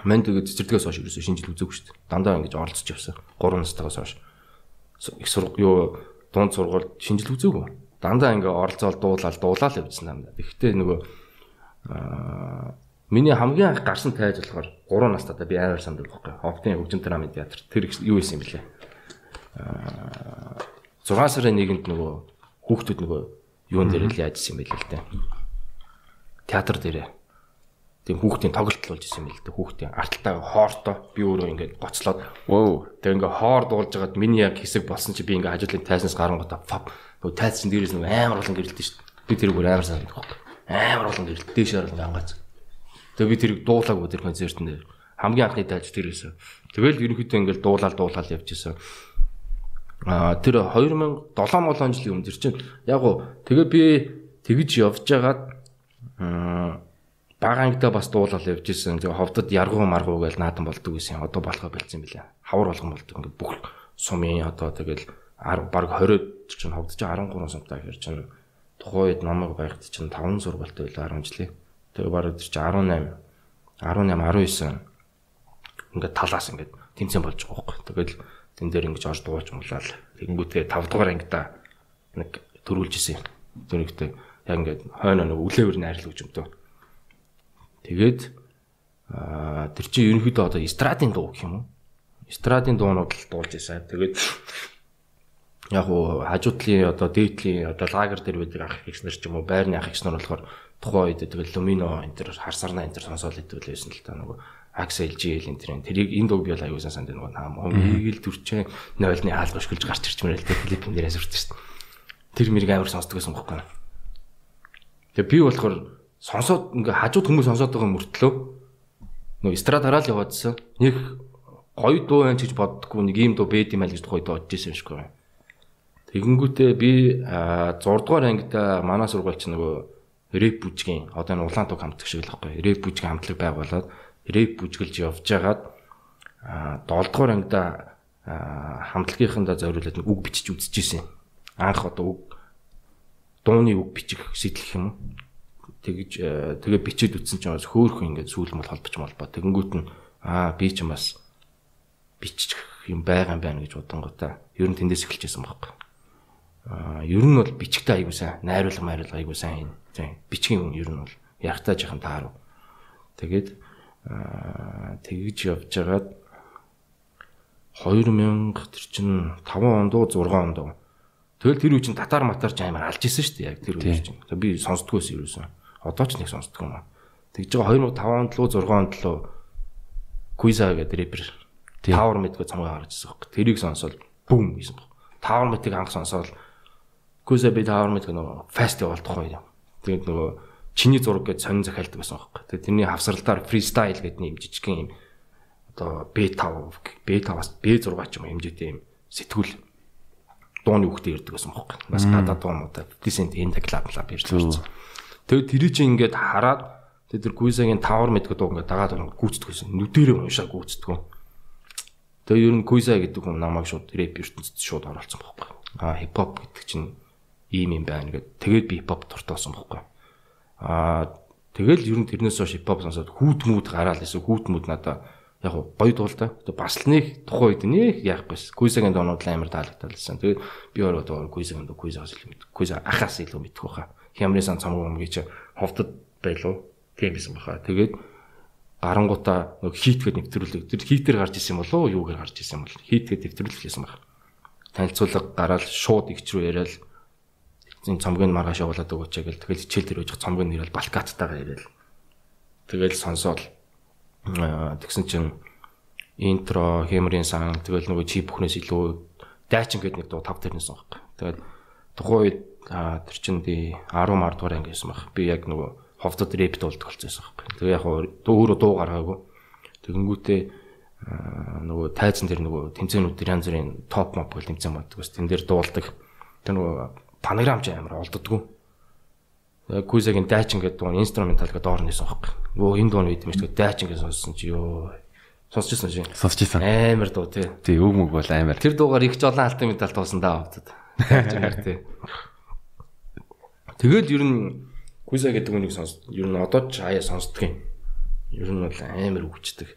Мэн тэгээд цэцэрлэгээс хойш ерөөсөө шинжил үзээгүй шүү дээ. Дандаа ингэж оролцож явсан. 3 настайгаас хойш. Их юу дунд сургуульд шинжил үзээгүй. Дандаа ингээ оролцоол дуулаад дуулаад явжсан дандаа. Тэгэхдээ нөгөө миний хамгийн анх гарсан тайз болохоор 3 настайдаа би амар санд байхгүй. Ховтын хөгжим драмын театр. Тэр юу исэн. Аа 6 сарын нэгэнд нөгөө хүүхдүүд нөгөө юун дээр л яажсэн юм бэлээ л дээ театр дээрээ тийм хүүхдийн тоглолт болж исэн юм л дээ. Хүүхдийн арталтаа хоортой би өөрөө ингээд гоцлоод өө тэг ингээд хоор дуулж хагаад миний яг хэсэг болсон чи би ингээд хажуудлын тайснаас гарангуудаа фап нөгөө тайс чин дээрээс нөгөө амар болон гэрэлдэж шүү дээ. Би тэр бүр амар санагдах байхгүй. Амар болон гэрэлт дээшээр болон ангаац. Тэгээ би тэрийг дуулаагүй тэр концертын дээр хамгийн анхны тайлж тэр байсан. Тэгэл ерөнхийдөө ингээд дуулаад дуулаад явчихсан. А тэр 2007 молон жилийн өмнө чинь яг гоо тэгээ би тэгж явж байгаад бага ангидаа бас дуулал явж исэн. Тэгээ ховдод яргуу маргуу гэж наадан болдог гэсэн. Одоо болохоо болсон юм билээ. Хавар болгон болдог. Ингээд бүх сумын одоо тэгэл 10 баг 20 чинь ховдож 13 сумтай хэр чинь тухайн үед намайг байхад чинь 5 сургуультай байлаа 10 жилийн. Тэгээ баг тэр чинь 18 18 19 ингээд талаас ингээд тэмцээн болж байгаа байхгүй. Тэгэл тэн дээр ингэж орж дууч муулаад тэгэнгүүтээ 5 дугаар ангидаа нэг төрүүлж исэн юм. Тэрэгтэй яг ингээд хойно нэг найрлал гэж өмтөө. Тэгээд тэр чинь ерөнхийдөө одоо эстрадын дуу гэх юм уу? Эстрадын дуунууд л дуулж байсан. Тэгээд яг уу хажуудлын одоо дээдлийн одоо лагер дээр байдаг ах ихс нар ч юм уу байрны ах ихс нар болохоор тухайн үед тэгэл лумино энэ төр харсарна энэ төр сонсоод идэв лээсэн л та нөгөө Акс LGL энэ төр тэрийг энэ дуу би бол аюулсан санд нөгөө наам хөнгөл төрчээ 0-ны хаалга өшгөлж гарч ирч мэрэл тэ клипэн дээрээс үрдэж шүү дээ. Тэр мэрийг амар сонсдог байсан бохоггүй. Тэгээ би болохоор сонсоод ингээ хажууд хүмүүс сонсоод байгаа мөртлөө нөгөө эстрад хараад яваадсан. Нэг гоё дуу байна гэж боддггүй нэг ийм дуу бэд юм аа гэж тухайд бодож ирсэн юм шиг байна. Тэгэнгүүтээ би 6 дугаар ангид манай сургуульч нөгөө рэп бүжгийн одоо энэ улаан туг хамтлаг шиг л байхгүй. Рэп бүжгийн хамтлаг байгуулад рэп бүжгэлж явж байгаад а 7 дугаар ангида хамтлагийнхандаа зориулаад үг бичиж үзчихсэн. Анх одоо үг дууны үг бичих сэтлэх юм? Тэгж тэгээ бичиж үтсэн чинь бас хөөхөн ингээд сүүл мөл холбож молбоо. Тэгэнгүүт нь аа би ч бас бичих юм байгаа юм байна гэж бодонготой. Ер нь тэндээс эхэлчихсэн байхгүй. Аа ер нь бол бичгтэй аягүй сайн, найруулга майруулга аягүй сайн. Тийм. Бичгийн юм ер нь бол ягтаа жахан таарав. Тэгээд аа тэгж явж байгаад 2000 тэр чин 5 онд уу 6 онд уу Тэгэл тэр үе чинь татар матар ч амар алж исэн шүү дээ яг тэр үе чинь. Би сонсдгоо байсан ерөөсөн. Одоо ч нэг сонсдгоо юм. Тэгж байгаа 2005 онд лөө 6 онд лөө Куиза гэдэг рэпер Tower мэдгээ цамгаа гарч ирсэн баг. Тэрийг сонсоод бүүм гэсэн баг. Tower мэдгийг анх сонсоод Куиза би Tower мэдгээ нөгөө фестивал тухай юм. Тэгээд нөгөө чиний зураг гэж сонин захиалдаг байсан баг. Тэгээд тэрний хавсралдаар фристайл гэдэг нэм жижигхэн юм одоо B5 B5-аас B6 ч юм хэмжээтэй юм сэтгүүл дууны үгтэй ирдэг байсан бохоо. Бас гадаад дуунуудаа 50 cent энэ клаб клаб ирж байсан. Тэгээд тэр чинь ингээд хараад тэгээд тэр Гуизагийн тавар мэддэг дуу ингээд дагаад орно гүйцдэг байсан. Нүдэрээ уншаа гүйцдэг. Тэгээд ер нь Гуиза гэдэг хүн намайг шууд рэп ертөнцид шууд оролцсон бохоо. Аа хипхоп гэдэг чинь ийм юм байна гэд тэгээд би хипхоп дуртайсан бохоо. Аа тэгэл ер нь тэрнээс хойш хипхоп сонсоод хүүт мүүд гараал эсвэл хүүт мүүд надаа яг гоё дуултай. Бас л нэг тухайн үед нэг яахгүйс. Куизагийн доонууд амар таалагдалсан. Тэгээд би өөрөө доо куизагийн доо куизагаас илүү мэд. Куиза ахаас илүү мэдэх байхаа. Хямрын цамаг юм гэж ховдод байлуу. Тийм байсан баха. Тэгээд гарангуудаа нэг хитгээд нэвтрүүлэг. Тэр хитээр гарч исэн болов уу? Юугаар гарч исэн бол хитгээд нэвтрүүлэх гэсэн баг. Танилцуулга гараад шууд игч рүү яриад энэ цомгийг маргааш явуулаад өгөөч гэл тэгэл хичээл дээр үжих цомгийг нэрэл балкаттайгаа яриад. Тэгэл сонсоол тэгсэн чинь интро, хэмрийн сан тэгэл нөгөө чип бүхнээс илүү дайчин гэдэг нэг дуу тав тэрнээс байгаа. Тэгээд тухайн үед тэр чин ди 10 мар дугаар ангисэн баг. Би яг нөгөө ховдод рэп дуулдаг болсон байхгүй. Тэгээ яг өөрөө дуу гаргаагүй. Тэгэнгүүтээ нөгөө тайзан дээр нөгөө тэмцээнүүд дээр янз бүрийн топ моп гэл тэмцээн боддог. Тэн дээр дуулдаг. Тэр нөгөө панорамч амар олддггүй. Кузагийн дайчин гэдэг дуу инструментал гэдэг доор нисэн байхгүй. Өө энэ дуу үед юм шүү дээ. Дайчин гэж сонссон чи ёо. Сонсчихсан шин. Сонсчихсан. Амар дуу тий. Тий, өг мөг бол амар. Тэр дуугаар их жолон алтан медаль туусан даа хавтад. Тий. Тэгэл ер нь Куза гэдэг үнийг сонс. Ер нь одоо ч аяа сонсдог юм. Ер нь бол амар үгчдэг.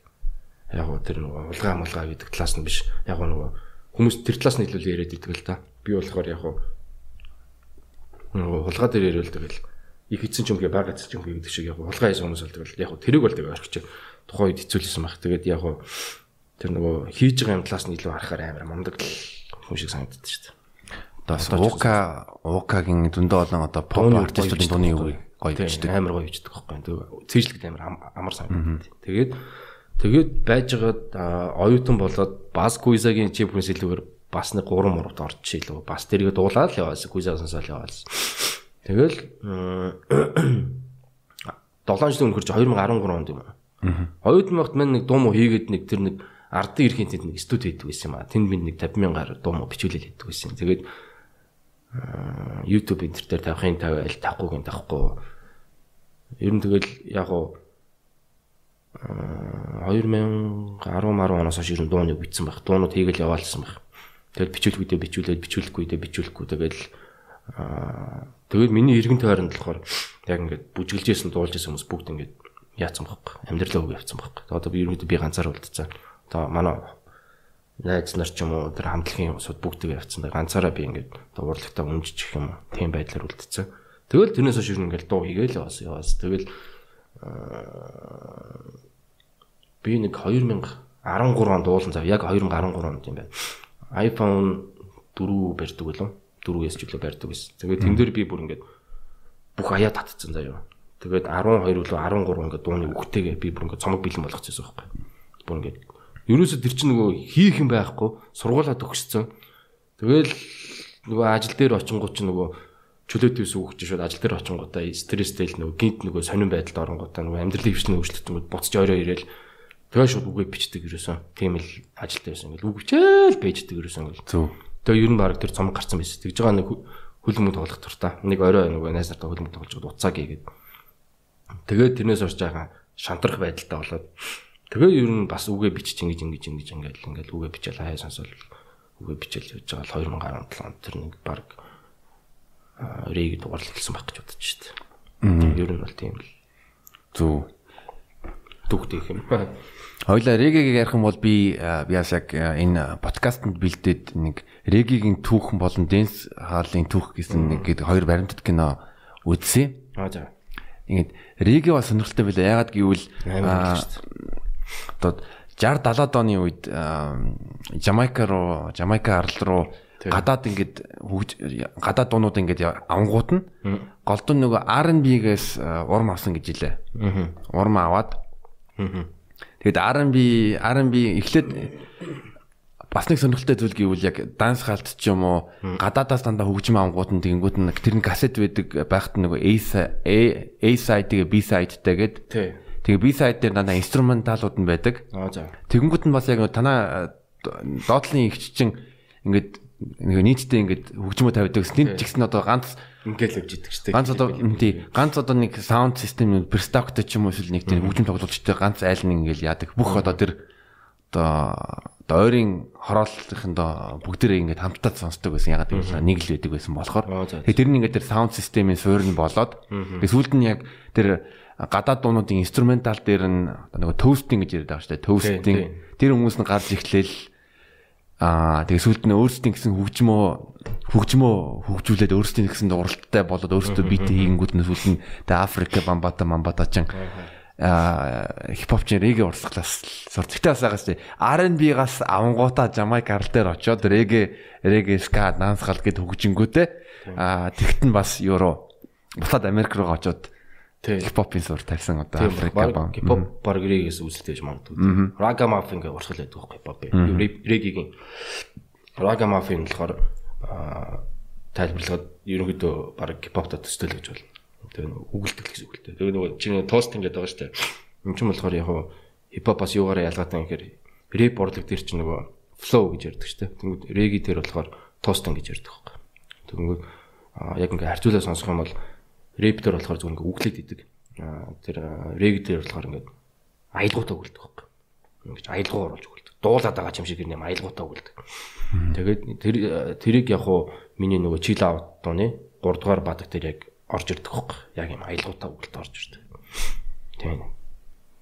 Яг гоо тэр нөгөө улгаа мулгаа гэдэг талаас нь биш. Яг гоо нөгөө хүмүүс тэр талаас нь илүү яриад идэг л да. Би болохоор яг гоо нөгөө хулгай дээр яриул тэгэл их эцэн ч юм гээ баг эцэн ч юм гэдэг шиг яг хулгай хийсэн хүмүүс болдог яг тэрийг бол тэгээ орчих. Тухайн үед хэцүүлсэн баг. Тэгээд яг тэр нөгөө хийж байгаа юм талаас нь илүү харахаар амар мундаг хүн шиг санагддаг шүү дээ. Одоо Ука Укагийн дүндээ олон одоо pop артистуудын дууны үг гоё бичдэг. Амар гоё бичдэг байхгүй. Тэгээ цэжлэгд амар амар санагдав. Тэгээд тэгээд байжгаад оюутан болоод бас Куизагийн чип хүнс илүүгээр бас нэг 3 мурд орж илүү бас тэрийг дуулаад л яваасан. Куиза сонсоод яваасан. Тэгэл 7 жилийн өмнө хөрч 2013 онд юм аа. Оюутан багт мань нэг дуу муу хийгээд нэг тэр нэг ардын эрхийн тэнд нэг студи хийдэг байсан юм аа. Тэнд би нэг 50 мянгаар дуу муу бичүүлэл хийдэг байсан. Тэгээд YouTube интер дээр тавихын тавиал тавихгүйг тавихгүй. Ер нь тэгэл яг уу 2010 10 оноос хойш ер нь дууныг бичсэн байх. Дуунууд хийгээл яваалсан байх. Тэгэл бичүүлэхүйдээ бичүүлээд бичүүлэхгүйдээ бичүүлэхгүй тэгэл Аа тэгээд миний эргэн тойронд болохоор яг ингээд бүжгэлж исэн дуулж исэн хүмүүс бүгд ингээд яатсан байхгүй амьдралаа өг явцсан байхгүй. Одоо би ерөнхийдөө би ганцаар үлдсэн. Одоо манай найз нар ч юм уу тэр хамтлагийн усуд бүгдээ явцсан. Ганцаараа би ингээд одоо урлагтаа өмжиж их юм тийм байдлаар үлдсэн. Тэгэл тэрнээс шиг ингээл дуу хийгээл яваас яваас тэгэл би нэг 2013 онд уулан зав яг 2013 онд юм байна. iPhone 4 барьдаг үлээ. 4-ээс ч илүү барьдаг байсан. Тэгээд тэн дээр би бүр ингээд бүх аяа татцсан заяа. Тэгээд 12 үлээ 13 ингээд дууны үхтэйгээ би бүр ингээд цомог бэлэн болгочихсон байхгүй. Бүр ингээд ерөөсө тэр чинь нөгөө хийх юм байхгүй сургуулаа төгссөн. Тэгэл нөгөө ажил дээр очингууд чинь нөгөө чөлөөт ус өгч шүүд ажил дээр очингуудаа стресстэй л нөгөө гинт нөгөө сонирн байдалд оронгуудаа нөгөө амьдралын хөвчлэн өөрчлөлтөнд буцаж орой ирээл тэгээ шууд үгээ бичдэг ерөөсөн. Тийм л ажилтай байсан. Ингээл үг бичээл байждаг ерөөсөн. Зөв. Тэгээ ер нь баг тэр цомог гарцсан байсан. Тэгж байгаа нэг хөлмөд тоглох туртаа. Нэг орой нөгөө найз нартай хөлмөд тоглож уцаа гээгээд. Тэгээд тэрнээс орж байгаа шантрах байдалтай болоод тэгээ ер нь бас үгээ бичиж ингэж ингэж ингэж ингээл ингээл үгээ бичээл хаяа сонсол үгээ бичээл явж байгаа 2017 онд тэр нэг баг рэг дугаарлал хэлсэн байх гэж бодож штт. Ер нь бол тийм л. Зөв. Дүгдэх юм. Хоёлаа регийг ярих юм бол би яас яг энэ подкастэнд бэлдээд нэг регийн түүхэн болон дэнс хаалын түүх гэсэн нэг гээд хоёр баримтат кино үзсэн. Аа за. Ингээд реги бас сонирхолтой байлаа. Ягаад гэвэл одоо 60 70-аад оны үед Жамайка руу Жамайка арал руу гадаад ингээд хөгж гадаад дуунууд ингээд авангууд нь голдон нөгөө R&B-гээс урам авсан гэж хэлээ. Урам аваад. Тэгэд R&B R&B эхлээд бас нэг сонирхолтой зүйл гэвэл яг данс хаалт ч юм уу гадаадаас дандаа хөгжим авангууд нь тэгэнгүүт нь тэр нь касет байдаг байхад нөгөө A A side тэгээ B side-тэй гээд тэгээ B side дээр дандаа инструменталууд нь байдаг. Тэгэнгүүт нь бас яг танаа доотлын ихч чинь ингээд нэг нийтдээ ингээд хөгжмөө тавьдаг. Тэнд ч гэсэн одоо ганц ингээл явж идэг дээ. Ганц одоо тий ганц одоо нэг саунд систем перстоктой ч юм уу эсвэл нэг тийм хөгжим тоглолчтой ганц айл нэг ингээл яадаг. Бүх одоо тэр одоо одоо ойрын хорооллынхын доо бүгдээрээ ингээд хамтдаа сонсдог байсан. Ягаад гэвэл нэг л байдаг байсан болохоор. Тэгээ тэр нь ингээд тэр саунд системийн суурь нь болоод тэгээ сүүлд нь яг тэр гадаад дуунуудын инструментал дээр нь нөгөө тоустинг гэж яриад байгаа дээ. Тоустинг. Тэр хүмүүс нь гарч ихлээл Аа тэгээ сүүлд нь өөрсдийн гэсэн хөгжмөө хөгжмөө хөгжүүлээд өөрсдийн гэсэн уралдтай болоод өөрсдөө бит хийнгүүд нь сүүлд нь тэгээ Африк бамбата мамбата ч аа хипхоп ч реге урсгалаас сур. Тэгтээ бас байгаас чи R&B-гаас авангуута Жамайк арал дээр очоод реге реге ска дансгал гэд хөгжингүүтэй аа тэгт нь бас евро бусад Америк руу очоод хипхопын сур тавьсан одоо Африка баг регээс үүсэлтэй гэж магадгүй. Рага маф ингээ урсгал байдаг байхгүй хипхоп. Регийн Рага мафын болохоор тайлбарлахад ерөнхийдөө баг хипхоп төстэй л гэж бол. Тэгээ үгэлдэг гэсэн үг л дээ. Тэгээ нөгөө чиний тост ингээд байгаа дээ. Энд чинь болохоор яг хипхопоос юугаараа ялгаатай гэхээр рэп урлаг дээр чинь нөгөө флоу гэж ярьдаг дээ. Тэнгүүд реги дээр болохоор тост гэж ярьдаг байхгүй. Тэнгүүд яг ингээ харьцуулаа сонсох юм бол дээр болохоор зүгээр ингээ үглээд идэг. Тэр дээр болохоор ингээ аялгуудаа өгөлдөг байхгүй. Ингээ аялгуу оруулж өгөлдөг. Дуулаад байгаа юм шиг юм аялгуудаа өгөлдөг. Тэгээд тэр тэрийг яг хуу миний нөгөө чил аут дууны 3 дугаар бадаг дээр яг орж ирдэг байхгүй. Яг юм аялгуудаа өгөлд орж ирдэг. Тийм.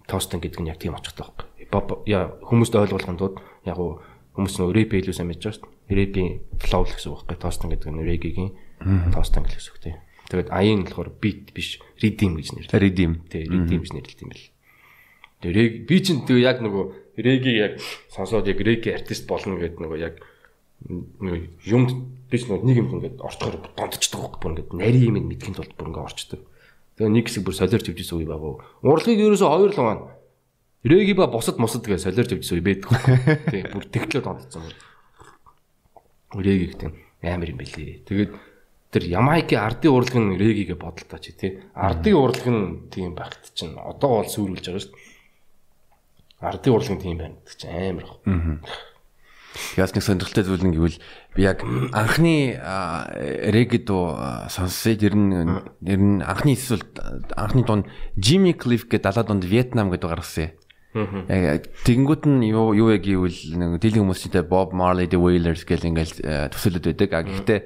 Тостон гэдэг нь яг тийм очихтай байхгүй. Яа хүмүүст ойлгуулахын тулд яг хуу хүмүүс нөгөө рэп хэлүүсээ мэдж байгаа шүү дээ. Рэпийн флоу л гэсэн үг байхгүй. Тостон гэдэг нь регийн тостон гэсэн үг тийм. Тэгээд аян болохоор beat биш rhythm гэж нэрлэдэг. Rhythm. Тий, rhythm гэж нэрлэдэг юм бэл. Тэгээд би чинь тэгээ яг нөгөө реги яг сонсоод яг реги артист болно гэдэг нөгөө яг нөгөө юм биш нэг юм ингээд орчхоор дондчдаг байхгүй бүр ингээд нарийн юм мэдхийн тулд бүр ингээд орчдөг. Тэгээ нэг хэсэг бүр солиорч өвжсэн үе байгаа. Урлагийг ерөөсөө хоёр л маань реги ба бусад мусад тэгээ солиорч өвжсэн үе байдаг. Тий, бүр тэгтлээ дондцсон. Реги гэдэг амар юм бэлээ. Тэгээд тэр Ямайкийн ардын урлаг нь реgiгээ бодолтой чи тий. Ардын урлаг нь тийм байхт чинь одоо бол сүрүүлж байгаа шүү дээ. Ардын урлаг нь тийм байна гэдэг чинь амар ах. Яс нэг сонирхолтой зүйл нь гэвэл би яг анхны реги дуу сонссоо тэр нь тэр нь анхны эсвэл анхны дунд Jimmy Cliff гэдэг 70 донд Вьетнам гэдэг гаргасан. Тэгэнгүүт нь юу юу яг гэвэл нэг дийлэн хүмүүстэй Bob Marley, The Wailers гэл ингээл төсөөлөд байдаг. А гэхдээ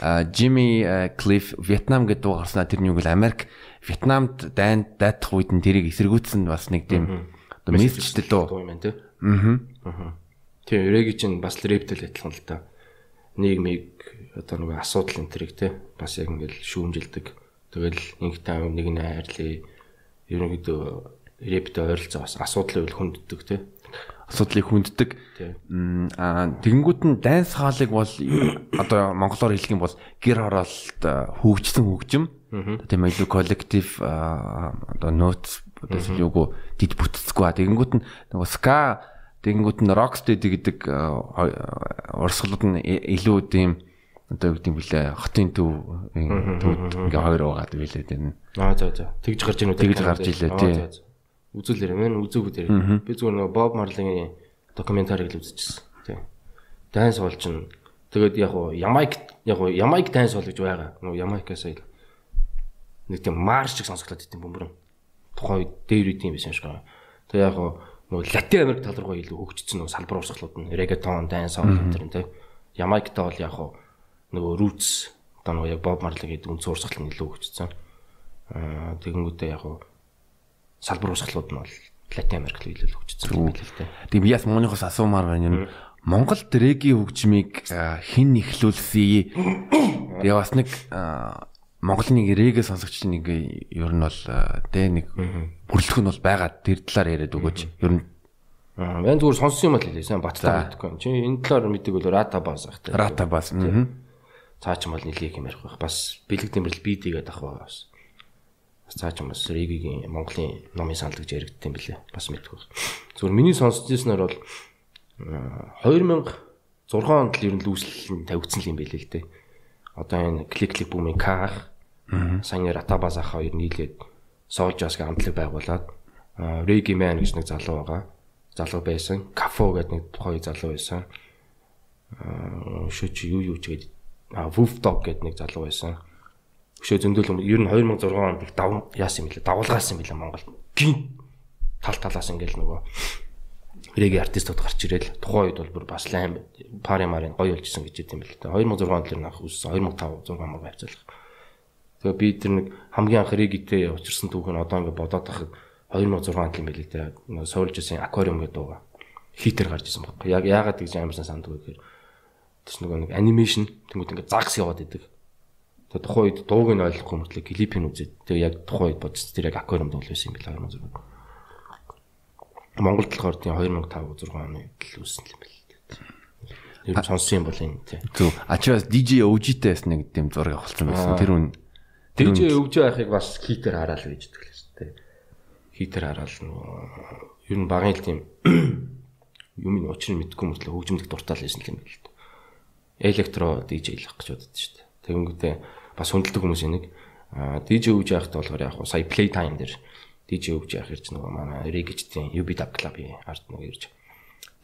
Jimmy Cliff Вьетнам гэдэг дуу гарснаа тэр нь юу гэвэл Америк Вьетнамд дайнд дайтах үед нь тэрийг эсэргүүцсэн бас нэг тийм одоо мессежтэй дуу юм байна тий. Аа. Тийм реги чинь бас рэптэл адилхан л та. Нийгмийг одоо нэг асуудал энэ төрийг тий бас яг ингээл шүүмжилдэг. Тэгэл нэг тав нэг нь хайрлаа. Ерөнхийдөө рэптэй ойролцоо бас асуудлын үл хөнддөг тий. Асуудлыг хүнддэг. Аа тэгэнгүүт нь дайнс хаалыг бол одоо монголоор хэлэх юм бол гэр хороолт хөгжсөн хөгжим. Тийм илүү коллектив одоо нот одоо юуг дид бүтцгүй. Тэгэнгүүт нь нөгөө ска тэгэнгүүт нь рокстеди гэдэг урсгалууд нь илүү тийм одоо юу гэдэг юм блэ хотын төв төвд ингээ хоёр байгаад билээ тийм. Аа за за. Тэгж гарч ийн үү? Тэгж гарч илээ тий. Үзүүлээрэй мэн үзээгүй дээр. Би зүгээр нөгөө Боб Марлигийн докюментарийг л үзчихсэн. Тий. Дайнс бол чин тэгээд яг уу Ямайк яг уу Ямайк дайнс бол гэж байгаа. Нөгөө Ямайкаас ил нэг тийм марш шиг сонсогдоод идэв бөмбөрөн. Тухайн үед дээр үт юм байсан шиг байна. Тэгээд яг уу нөгөө Латин Америк тал руугаа илүү хөгжсөн нөгөө салбар урсгалууд нь регетон, дайнс ол энэ тий. Ямайкта бол яг уу нөгөө roots одоо нөгөө яг Bob Marley гэдэг үн цуурсгал нь илүү хөгжсөн. Аа тэгэнгүүтээ яг уу салбар урсгалууд нь бол Латин Америк руу илүү хөгжсөн юм байна л дээ. Тийм би яс Монголоос асуумаар байна юм. Монгол дрэгийн хөгжмийг хэн ихлүүлсэн? Тэгээ бас нэг Монголын нэг регэ сонсогч нэг ер нь бол дээ нэг бүрлэх нь бол байгаа тэр талаар яриад өгөөч. Ер нь Аа, мен зүгээр сонссон юм л хэлээ. Сайн баттай мэдгүй. Чи энэ талаар мэддэг бол Rata Bass ах та. Rata Bass. Аа цаа ч юм бол нэлийг юм ярих байх. Бас бэлэг тэмрэл бий дэгээд ах бас. Цаа ч юм бас Ригийн Монголын номын санал гэж яригдсан юм билээ. Бас мэдгүй. Зүгээр миний сонсч ирснээр бол 2006 онд л ер нь лүүслэл нь тавигдсан юм билээ дээ. Одоо энэ клик клик бүүмийн Ках Саня Ратабас ах хоёр нийлээд Souljas-г хамтлаг байгуулад Реги Man гэж нэг залуу байгаа. Залуу байсан. Кафо гэдэг нэг хоёр залуу байсан. Аа шүүч юу юу ч гэдэг Wolf Dog гэдэг нэг залуу байсан. Өшөө зөндөл ер нь 2006 онд их дав яасан юм бэлээ. Давулгаасан юм бэлээ Монгол. Гин тал талаас ингээл нөгөө реги артистууд гарч ирэл тухайн үед бол бүр бас лайм пари марын гоё болжсэн гэж хэлсэн юм бэлээ. 2006 онд л нах үссэн 2005 6 мөр байцаалах. Тэгээ би тэр нэг хамгийн анх регитэй учирсан түүх нь одоо ингээд бодоод тахад 2006 онд юм бэлээ те. Нөгөө Souljas-ийн аквариум гэдэг дууга хитер гарч ирсэн баг. Яг яагаад гэж амарсан сандгүй гэхээр Тэс нөгөө нэг анимашн тэнгууд ингээд загс яваад идэг. Тэгээ тухайн үед дууг нь ойлгохгүй мөртлөө клипийг үзээд тэгээ яг тухайн үед бодсон тэр яг аквариум дуул байсан юм билээ 2006. Монголд болохоор тийм 2005 6 оны л үүссэн юм байна. Тэр сонсон юм бол энэ тий. Зөв. Ачаас DJ OG-тэй бас нэг тийм зураг авалцсан байсан. Тэр үн DJ OG байхыг бас хитер хараал гэж хэлдэг л шүү дээ. Хитер хараал нөгөө ер нь багын л тийм юм учрыг мэдгүй мөртлөө хөгжмөлт дуртай л байсан юм байна л электро DJ л гэж боддоо шүү дээ. Тэгэнгүүтээ бас хүндэлдэг хүмүүс энийг DJ үж яахт болохоор яг сая playtime дээр DJ үж яах ирж нөгөө манай Reggae-ийн UB Dub Club-ийн ард нөгөө ирж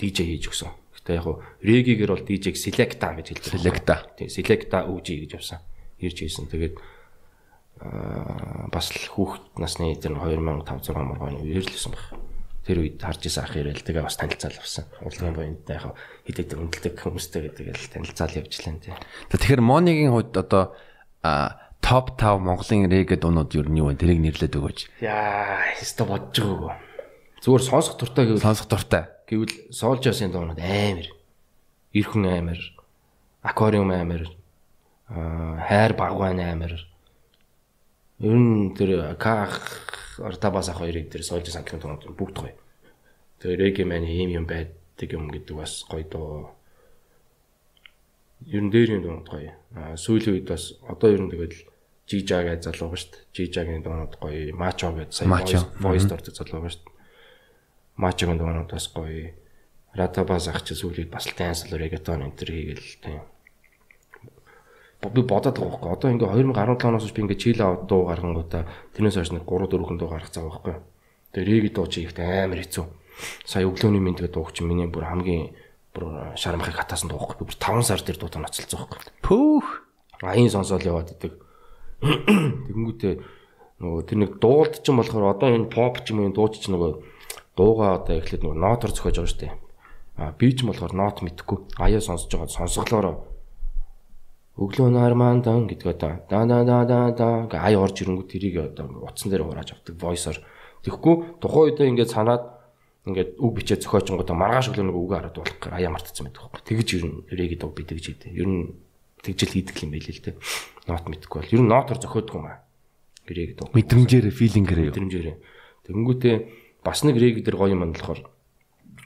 DJ хийж өгсөн. Гэтэ яг Reggae-гэр бол DJ-г Selecta гэж хэлдэг. Selecta. Тийм Selecta үж гэж явсан. Ирж хийсэн. Тэгээд аа бас л хүүхэд насны тэр 2005 6 мөргөний үерлсэн баг тэр үед харж исэн ах ирэл тэгээ бас танилцаал авсан. Урлагийн буянтай яг хэд хэд үнэлдэг хүмүүстэй гэдэг л танилцаал явжлаа тий. Тэгэхээр Монигийн хувьд одоо топ 5 Монголын регет дуунууд юу нь юу вэ? Тэрийг нэрлээд өгөөч. Яа, хэвээр бодож байгаагүй. Зүгээр сонсох дуртай гэвэл сонсох дуртай. Гэвэл Souljas-ын дуунууд амар. Ирхэн амар. Аквариум амар. Аа хайр багван амар. Ер нь тэр ках Ортабас ах хоёрыг тэр сольж санхын тоног бүгд гоё. Тэгээ реги мань ийм юм байдаг юм гэдэг бас гоё доо. Ер нь дээр юм донод гоё. А сүүлийн үед бас одоо ер нь тэгэл Жижа гэж залуу ба дээ. Жижагийн доонод гоё, Мачо гэж сая voice дордог залуу ба дээ. Мачогийн доонод бас гоё. Ратабас ах чи сүүлийн бас dance reggaeton энэ төр хийгээл тийм би бодоод байгаа байхгүй. Одоо ингээ 2017 оноос би ингээ чил аваад дуу гаргангуудаа тэрнээс хойш нэг 3 4 хүн дуу гаргах цаа байхгүй. Тэгээ реги дуу чи ихтэй амар хэцүү. Сая өглөөний минь тэгээ дууг чи миний бүр хамгийн бүр шарамхыг хатаасан дуу байхгүй. Бүр 5 сар дээр дуудаа ноцолцсон байхгүй. Пүүх. Аян сонсоол яваад идэг. Тэгэнгүүтээ нөгөө тэр нэг дуулт ч юм болохоор одоо энэ поп ч юм уу дууч ч нөгөө дуугаа одоо эхлээд нөгөө нотор зөхөж байгаа шүү дээ. А би ч юм болохоор нот мэдхгүй. Аяа сонсож байгаа сонсголоороо өглөө нармандан гэдэг одоо да да да да да ай орж ирэнгүүт тэрийг одоо утсан дээр хурааж авдаг voice-оор тэгэхгүй тухайн үедээ ингээд санаад ингээд үг бичээ зохиочингуудаа маргааш өглөө нэг үг хараад болох аяа мартсан байдаг байхгүй тэгэж ер нь регид дог бид гэж хийдэг ер нь тэгжэл хийдэг юм байл л дээ. Нот мэдхгүй бол. Ер нь нотор зохиодог юм аа регид дог мэдрэмжээр филингээр мэдрэмжээр тэгэнгүүтээ бас нэг реги дээр гоё юм болохоор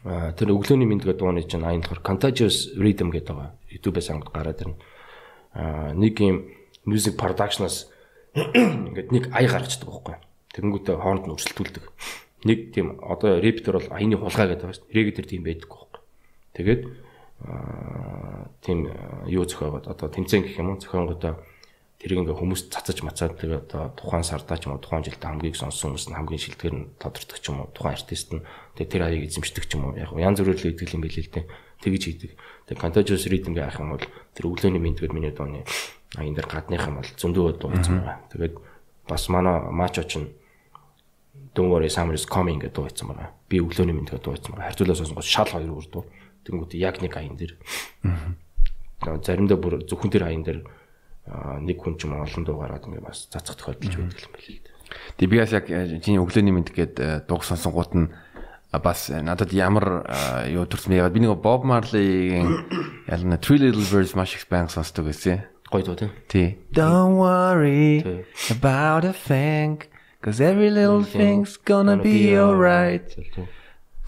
Аа тэр өглөөний мэд гэдэг дууны чинь аян болохоор Contagious Rhythm гэдэг байгаа. YouTube-ээс анги гараад ирнэ. Аа нэг юм music production-аас ингээд нэг ая гаргацдаг байхгүй. Тэгэнгүүтээ хооронд нь өрсөлдүүлдэг. Нэг тийм одоо рэптер бол аяны хулгай гэдэг байна шүү дээ. Рэг тэр тийм байдаг байхгүй. Тэгээд тийм юу зохиогоод одоо тэмцээн гэх юм уу? Зохионгуудаа тэрийг ингээ хүмүүс цацаж мацаад тэгээ одоо тухайн сардаа ч юм уу тухайн жилд хамгийн сонсон хүмүүс нь хамгийн шилдэгэр нь тодордог ч юм уу тухайн артист нь тэгээ тэр хаяг эзэмшдэг ч юм уу. Яг янз бүрээр л идэл юм билээ л дээ. Тэгж хийдэг. Тэгээ contagious rhythm гэх юм бол тэр өглөөний мэндгээд миний дууны аян дээр гадных юм бол зөндөө дууцсан байгаа тэгээд бас манай мачо ч Don't worry summer is coming гэдэг дууцсан байгаа би өглөөний мэндгээд дууцсан байгаа харьцуулаа сонсон шал хоёр өөр дуу тэнгууд яг нэг аян дээр заримдаа бүр зөвхөн тэр аян дээр нэг хүн ч юм олон дуу гараад ингээ бас цацах тохиолдолж байдаг юм байна л дээ. Тэг би бас яг чиний өглөөний мэд гээд дууг сонсонгууд нь бас надад ямар юу төрсөн яагаад би нэг Bob Marley-ийн ялна Three Little Birds маш их баян сонсдог байсан. Гоё дуу тий. Тий. Don't worry about a thing cause every little thing's gonna be alright.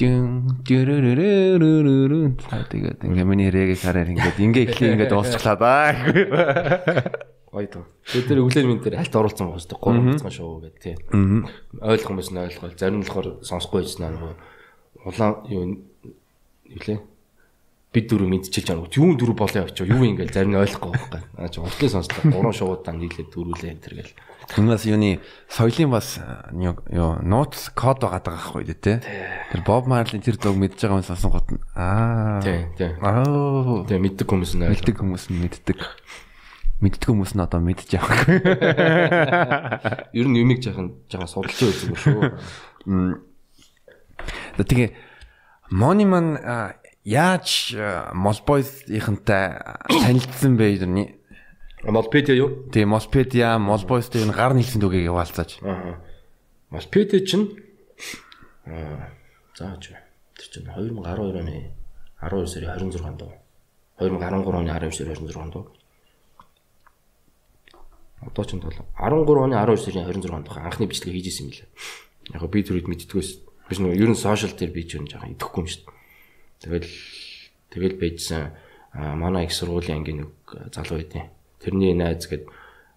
Дүн дүрүрүрүрүрү тэгээд ингээ миний рег хараар ингээд ингээ эхлээ ингээ дуусчлаа да. Гоё тоо. Тэгээд тэр өглөө минь тэр хальт оруулсан шүү дээ. Гурван цан шоу гэдэг тий. Ойлгох юм байна ойлгол. Зарим нь болохоор сонсохгүй байсан аа нөгөө улаан юу нэлээ бид дөрөв мэдчихэж байгаа. Юу дөрөв болоо явчих. Юу ингээл зарим нь ойлгохгүй байхгүй. Аа чи уртлын сонслоо. Гурван шоудаа нийлээд дөрүүлээ энэ төр гэл. Хүмүүс юуны соёлын бас юу нууц код байгаа даа байхгүй тий. Тэр Bob Marley тэр дог мэдж байгаа юм сонсон гот нь аа. Тий, тий. Аа. Тэгээ мэддэг хүмүүс нь мэддэг хүмүүс нь мэддэг. Мэддэг хүмүүс нь одоо мэдж явах. Ер нь юмыг жаахан жаахан судалж үзэх шүү. Тэгээ Money Man яаж Молбойсийнхантай танилцсан бэ юу нэ? Молпедиа юу? Тэгээ Молпедиа, Молбойстэй энэ гар нийлсэн дүүгээ яваалцаач. Аа. Молпедиа чинь аа зааж тэр чинь 2012 оны 12 сарын 26-нд дуу. 2013 оны 12 сарын 26-нд дуу. Одоо ч бол 13 оны 12 сарын 26-нд дуу анхны бичлэг хийж исэн юм лээ. Яг би түрүүд мэддгээс биш нэг ер нь сошиал дээр би ч юм жаахан идэхгүй юм шүү дээ. Тэгэл тэгэл байжсан манай их сургуулийн ангийн нэг залуу байдیں۔ Тэрний найз гээд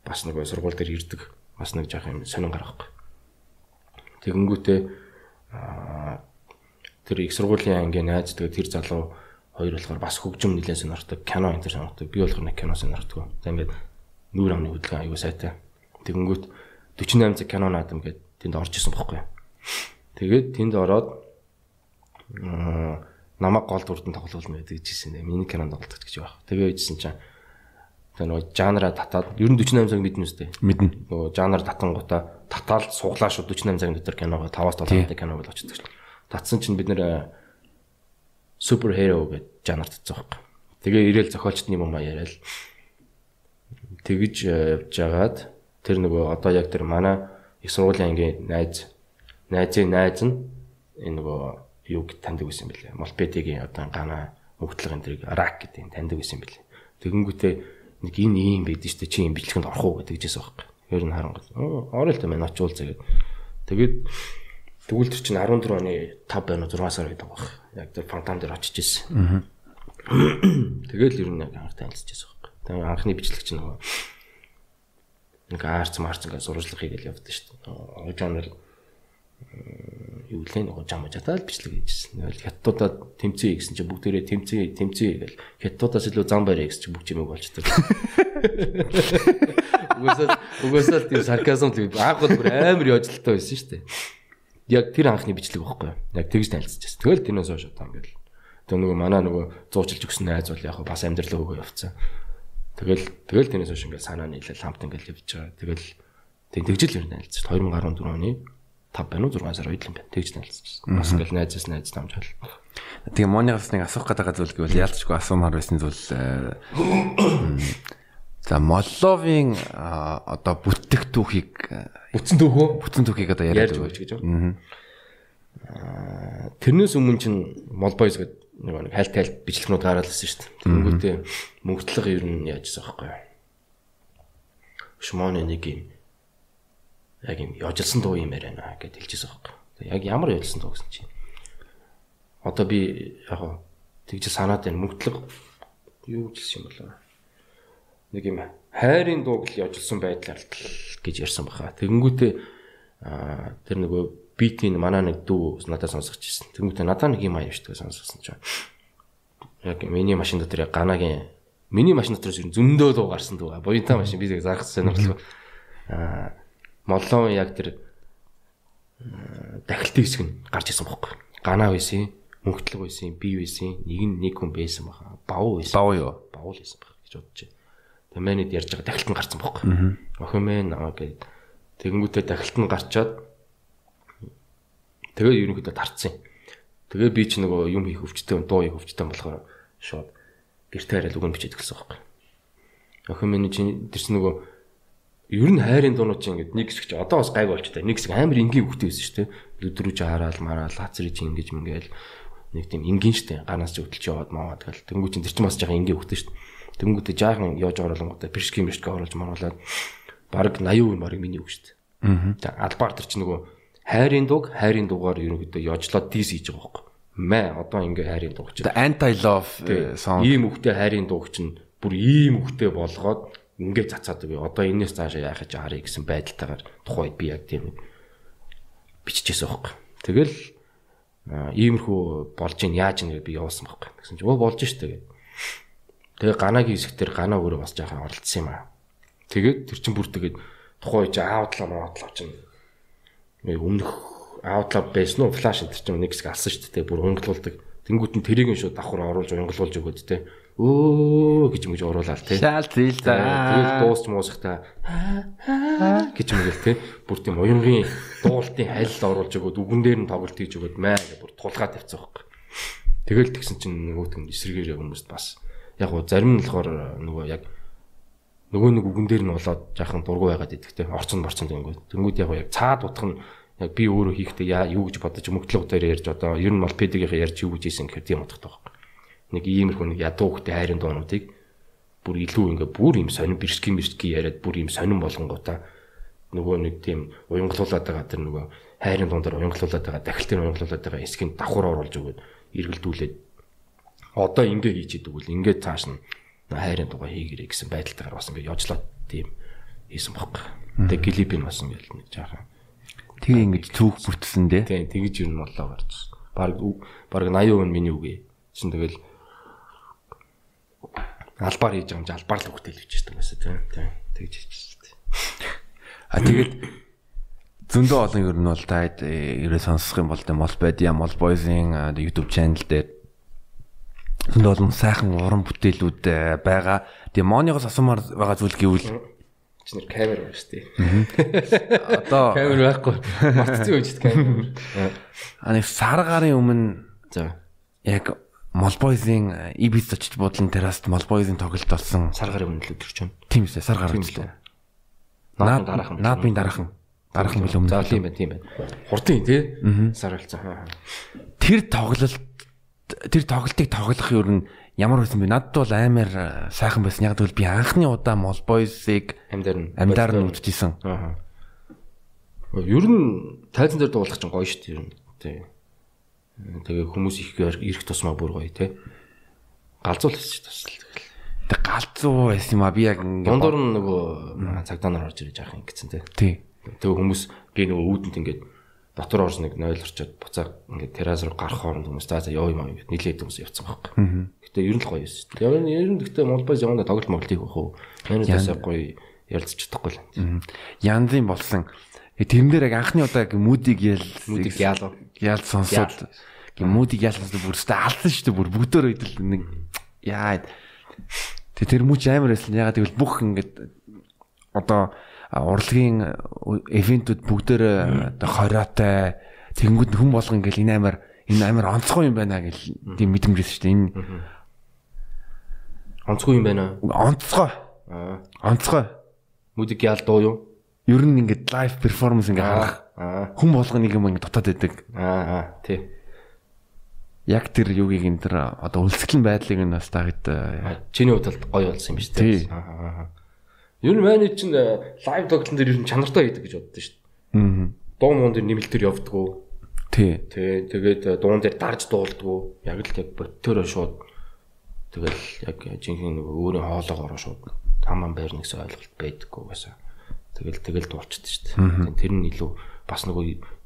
бас нэг сургууль дээр ирдэг. Бас нэг жоох юм сонин гарахгүй. Тэгэнгүүтээ тэр их сургуулийн ангийн найз тэгээд тэр залуу хоёр болохоор бас хөгжим нэлээд сонирхдаг. Кино энэ төр сонирхдаг. Би болохоор нэг кино сонирхдаг. За ингээд нүүр амны хөдөлгөөн аюу сайтай. Тэгэнгүүт 48 цаг кино наадам гээд тэнд орж исэн бохгүй. Тэгээд тэнд ороод намайг гол дүрдэн тоглуулна гэдэг жисэн. Миний кинонд тоглолт гэж байх. Тэгээ ижсэн чинь тэгээ нөгөө жанра татаад ер нь 48 цаг мэднэ үстэй. Мэднэ. Нөгөө жанр татангуудаа татаал суглаа шүү 48 цагийн дотор киногоо 5-аас 7 минутын кино бол очдөг шүү. Татсан чинь бид нэр супер хиро гэж жанр татсан байхгүй. Тэгээ ирээл зохиолчдын юм аа яриад тэгж явж жагаад тэр нөгөө одоо яг тэр манай их сургуулийн ангийн найз найзын найз нь энэ нөгөө юг таньдаг байсан бэлээ. Молпедигийн одоо гана мөгтлөг энэ тэрийг рак гэдэг таньдаг байсан бэлээ. Тэгэнгүүтээ нэг энэ ийм байдэн штэ чи юм бичлэгэнд орох уу гэдэг жийсэн байхгүй. Ер нь харангуй. Орол та мань очуул зэгээд. Тэгээд тэгвэл тэр чинь 14 оны 5 байнаа 6 сар гэдэг байх. Яг тэр фонтан дээр очиж ирсэн. Тэгэл ер нь яг анх танилцж байсан байхгүй. Тэгээд анхны бичлэг чинь нөгөө нэг аарц марц ингээд сурвалжлах хийгээл явдсан шүү дээ. Жанр юу лээ нөгөө жам жатаал бичлэг хийжсэн. Хятадуудаа тэмцэе гэсэн чинь бүгдээрээ тэмцэе тэмцэе гэл хятадуудаас илүү зам барья гэсэн чинь бүх юм болчтой. Угсаал угсаал тийм сарказм тийм анх бол бүр амар яжлалтай байсан шүү дээ. Яг тэр анхны бичлэг байхгүй юу? Яг тэгж танилцчихсан. Тэгэл тэрнээс хойш одоо ингээл тэг нөгөө манай нөгөө зуучилж өгсөн найз бол яг бас амьдрал өгөө явцсан. Тэгэл тэгэл тэрнээс хойш ингээл санаа нийлэл хамт ингээл явж байгаа. Тэгэл тэгжил ер нь танилцсан. 2014 оны 5 байна уу 6 сар үед л юм байна. Тэгж танилцсан. Бас ингээл найзаас найз дамжаал. Тэгээ Мониас нэг асуух гэдэг зүйл гэвэл яалтчгүй асуумаар байсан зүйл За Молловын одоо бүтээгтүүхийг бүтсэн түүхөө бүтсэн түүхийг одоо ярьж өгч гэж байна. Тэрнээс өмнө чинь Молбойс гэдэг нэг нэг хайлт хайлт бичлэгнүүд гараалсан шүү дээ. Тэнгүүтээ мөнгөтлөг ер нь яажсан байхгүй юу? Шмоны нэг юм яг юм яжилсан дуу юм яриана гэд хэлчихсэн байхгүй? Яг ямар яжилсан дуу гэсэн чинь одоо би яг тэгж санаад байна мөнгөлөг юу гэлсэн юм болоо. Нэг юм хайрын дууг л яжлсан байдлаар гэж ярьсан баха. Тэгэнгүүтээ тэр нөгөө битийн манай нэг дүү надад сонсгож ирсэн. Тэгэнгүүтээ надад нэг юм аявчдаг сонсгосон чинь. Яг миний машин дотор ганагийн миний машин нь зөндөө дуу гарсан дүү. Буянтай машин би зарах сонирхол. Аа моллон яг тэр дахилтын хэсэг нь гарч ирсэн бохоггүй. Ганаа байсан, мөнгөтлөг байсан, би байсан, нэг нь нэг хүн байсан баха. Бав байсан. Бав юу? Бав л байсан баха гэж бодож байна. Тэмээнэд ярьж байгаа дахилт нь гарсан бохоггүй. Охин мэн аа гэд тэгэнгүүтээ дахилт нь гарчаад тэгээд ерөнхийдөө тарцсан. Тэгээд би ч нөгөө юм хийх өвчтэй, дуу хийх өвчтэй болохоор шууд гэртээ хараад үгэн бичээд гэлсэн бохоггүй. Охин мэн чинь тэрс нөгөө ер нь хайрын дуунууд чинь ингээд нэг хэсэг чи одоо бас гайг болч та нэг хэсэг амар энгийн хөвгтэй байсан шүү дээ. Өдрүүж хараал мараал хацрыг чи ингэж мэнгээл нэг тийм энгийн штэ ганаас ч хөдөлж яваад маваад гэл. Тэнгуү чин тэр чинь бас жоохон энгийн хөвгтэй штэ тэнгуүтэ жаахан яаж оруулангуудаа бэршки мэршки оруулж маруулаад баг 80% баг миний үг штэ аа албаар тэр чинь нөгөө хайрын дууг хайрын дуугаар ерөнхийдөө яжлаад дис хийж байгаа байхгүй. Мэ одоо ингээ хайрын дууг чинь. Anti love song. Ийм үгтэй хайрын дууг чинь бүр ийм үгтэй болгоод ингээд цацаад өгөө. Одоо энэс цаашаа яах гэж харъя гэсэн байдалтайгаар тухайд би яг тийм биччихсэн байхгүй. Тэгэл иймэрхүү болж ийн яаж нэ би явуулсан байхгүй. Гэсэн чинь өө болж штэ гэдэг. Тэгээ ганагийн хэсэгтэр ганаа өөрөө бас жаахан оролцсон юм аа. Тэгээд тэр чин бүр тэгээд тухай чи ааудлаа маадлаа чинь өмнөх ааудлаа байсан уу флаш энэ чинь нэг хэсэг алсан штэ бүр унгалуулдаг. Тэнгүүт нь тэрийг нь шууд давхар оруулж унгалуулж өгөөд те өө гэж мэж оруулаад тий. Шаал зээл за. Тэгэл дуусч муусахта гэж мэгэл тий. Бүр тийм уянгийн дуултын хайлт оруулж өгөөд үгэн дээр нь тоглолт хийж өгөөд маа гэж бүр тулгаад тавьсан байхгүй. Тэгэл тэгсэн чинь нөгөөт нь эсрэгээр хүмүүст бас яг гоо зарим нь болохоор нөгөө яг нөгөө нэг үгэн дээр нь болоод жаахан дургу байгаад идэх тий. Орцон борцон тэнгүүд. Тэнгүүд яг яг цаад утгах нь яг би өөрөө хийхдээ яа юу гэж бодож мөнгөлөг дээр ярьж одоо ер нь бол педигийн ярьж юу гэж ийсэн гэхээр тийм утгатай байхгүй нэг иймэрхүү нэг ядуу хөхтэй хайрын дуунуудыг бүр илүү ингээ бүр юм сонин бэрски мэрски яриад бүр юм сонин болгонгуудаа нөгөө нэг тийм уянгалуулаад байгаа тэр нөгөө хайрын дундаар уянгалуулаад байгаа дахилтын уянгалуулаад байгаа эсгийн давхар оруулж өгөөд эргэлдүүлээд одоо ингээ хийчихэд үгүй ингээ цааш нь хайрын дугаа хийгэрэй гэсэн байдалтайгаар бас ингээ яжлаад тийм хийсэн байхгүй. Тэгээ клипийн бас ингээ нэг жаахан тэг ингэж түүх бүтсэн дээ. Тийм тэгж юм болоо гарч. Бараг бараг 80% нь миний үгээ. Чин тэгэл албаар хийж байгаа юм чи албаар л хөвгтэй л бичсэн байсан тийм тийм тэгж хийчихсэн. А тэгээд зөндөө олон ер нь бол та ерөө сонсох юм бол тэ мол байдя мол бойзын YouTube channel дээр зөндөө олон сайхан уран бүтээлүүд байгаа. Тэгээ моныгоос асуумаар байгаа зүйл гэвэл чи нэр камер байна шүү дээ. Одоо камер байхгүй. Мартцсан үеч камер. А нэг сар гарын өмнө за яг Молбойзын ибис очиж буудлын терраст Молбойзын тоглолт болсон. Сар гарын өмнө л өдөрч байна. Тийм ээ, сар гар үлээ. Наад дараахан. Наадмын дараахан. Дараахан бил өмнө. За тийм байна, тийм байна. Хурдын тий? Сар болсон. Тэр тоглолт тэр тоглолтыг тоглох юу н ямар байсан бэ? Надад бол амар сайхан байсан. Яг тэгвэл би анхны удаа Молбойзыг амьдаар нь амьдаар нь үзчихсэн. Аа. Ер нь тайзан дээр дуулах чинь гоё шүү дээ. Ер нь. Тий. Тэгээ хүмүүс их ирэх тусмаа бүр гоё те. Галзуул хэлчих тусал тэгэл. Тэг галзуу байсан юм а би яг ингээ дундуур нь нөгөө цагдаа нар орж ирж яах юм гэсэн те. Тий. Тэгээ хүмүүс гээ нөгөө үүдэнт ингээ дотор орж нэг 0 орчод буцаа ингээ террас руу гарах хооронд хүмүүс за за яа юм аа ингээ нийлээд хүмүүс явцсан байхгүй. Гэтэ ер нь л гоё байсан. Яг нь ер нь гэтэ Монголбас яванда тоглолт моглолт хийх бах уу. Энэ дэс гоё ярилцж чадахгүй л. Янзын болсон Тэрэн дээр яг анхны удаа мүүдийг ял мүүдийг яал яал сонсоод мүүдийг яал сонсоод бүр өстө алдсан шүү дээ бүр бүгдөө идэл нэг яа Тэ тэр мөч амар байсан. Ягаад гэвэл бүх ингээд одоо урлагийн ивентүүд бүгдээр одоо хороотой тэнгууд хүн болго ингээл энэ амар энэ амар онцгой юм байна гэл тийм мэдрэмжсэн шүү дээ. Энэ онцгой юм байна. Онцгой. Аа. Онцгой. Мүүдик яал дуу юу? ер нь ингээд лайв перформанс ингээд харах хүн болгоо нэг юм ингээд дотоод байдаг. Аа тий. Яг тэр юугийг энэ тэр одоо үлсгэлэн байдлыг нь бас дагд чиний хувьд гоё болсон юм шүү дээ. Аа. Ер нь манай чинь лайв тоглолтын дээр ер нь чанартай хийдэг гэж боддоо шүү дээ. Аа. Дуу муун дээр нэмэлт төр явдггүй. Тий. Тэ тэгээд дуун дээр дарж дуулдгүү. Яг л яг боттороо шууд тэгэл яг жинхэнэ нөгөө өөрийн хоолоогоор шууд таман байрна гэсэн ойлголт байдаггүй гэсэн. Тэгэл тэгэл дуулчихдаг шүү дээ. Тэр нь илүү бас нөгөө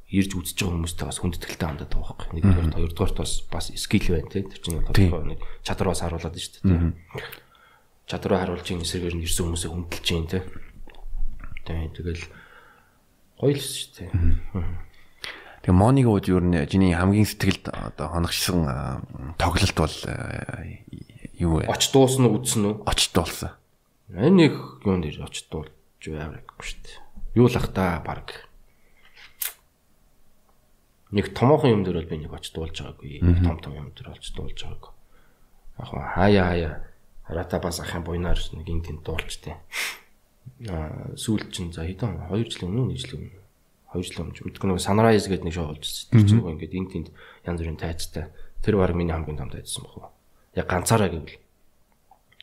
ирж үзэж байгаа хүмүүстэй бас хүндэтгэлтэй хандаад байгаа байхгүй. Нэгдүгээр хоёрдугаар бас бас скил байна тийм. Тэр чинь тодорхой нэг чадвар бас харуулад шүү дээ. Чадвараа харуулж ин эсрэгээр нь ирсэн хүмүүсээ хүндэлж जैन тийм. Тийм тэгэл гоё л шүү дээ. Тэгээ Мониг ууд юу нэ чиний хамгийн сэтгэлд одоо хоногшсон тоглолт бол юу вэ? Оч дуусна үдсэн үү? Оч дуулсан. Энэ нэг юун дээр оч дуулж байгаахгүй шүү дээ. Юу л ах та баг. Нэг томоохон юм дээр бол би нэг оч дуулж байгаагүй. Нэг том том юм дээр олж дуулж байгаагүй. Яг хаяа хаяа рата бас ахын буйнаар нэг ин тент дуулжтэй. Аа сүүл чин за хэдэн 2 жилийн өмнө 1 жилийн өмнө 2 жил өмнө өдгөө нөгөө Sunrise гэдэг нэг шоу олжсэн. Тэр чинь ингээд ин тэнд янз бүрийн тайцтай. Тэр баг миний хамгийн том тайцсан баг. Яг ганцаараа гэвэл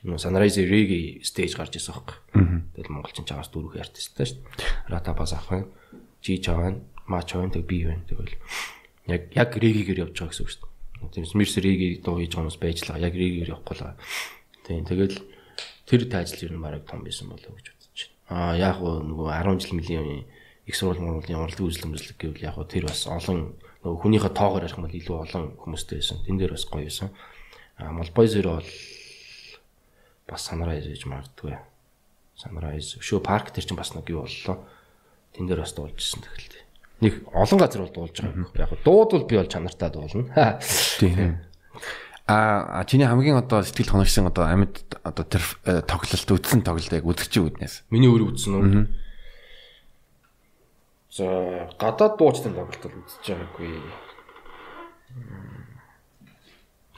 нөгөө Sunrise Reggae stage гарч ирсэн баг. Тэгэл монголчин чагаас дөрвөх артисттай шүү дээ. Rata бас ахын Жи Чаван, Ма Чаван тэг би байна. Тэгэл яг яг Reggae-гээр явж байгаа гэсэн үг шүү дээ. Тэрс Мирс Reggae дуу хийж байгаа хүмүүс байж л байгаа. Яг Reggae-гээр явахгүй л. Тийм тэгэл тэр тайзл ер нь бараг том байсан болов гэж бодож байна. Аа яг нөгөө 10 жил мөлийн их сурвалж мөрөлийн уралдгийн үзлэг мэзлэг гэвэл яг тэр бас олон нөгөө хүнийхээ тоогоор ярих юм бол илүү олон хүмүүстэй байсан. Тэн дээр бас гоё байсан. А Молбой зөрөө бол бас Sunrise гэж магадгүй. Sunrise шөө парк тэр чинь бас нэг юу боллоо. Тэн дээр бас дуулжсэн тэгэхээр нэг олон газар бол дуулж байгаа. Яг дууд бол би бол чанартай дуулна. Тийм. А чиний хамгийн одоо сэтгэл хоногсон одоо амьд одоо тэр тоглолт үтсэн тоглолтыг үзэгч үднээс. Миний өөрөө үзсэн үү? За гадаад дуучтай тоглолт бол үзэж байгаагүй.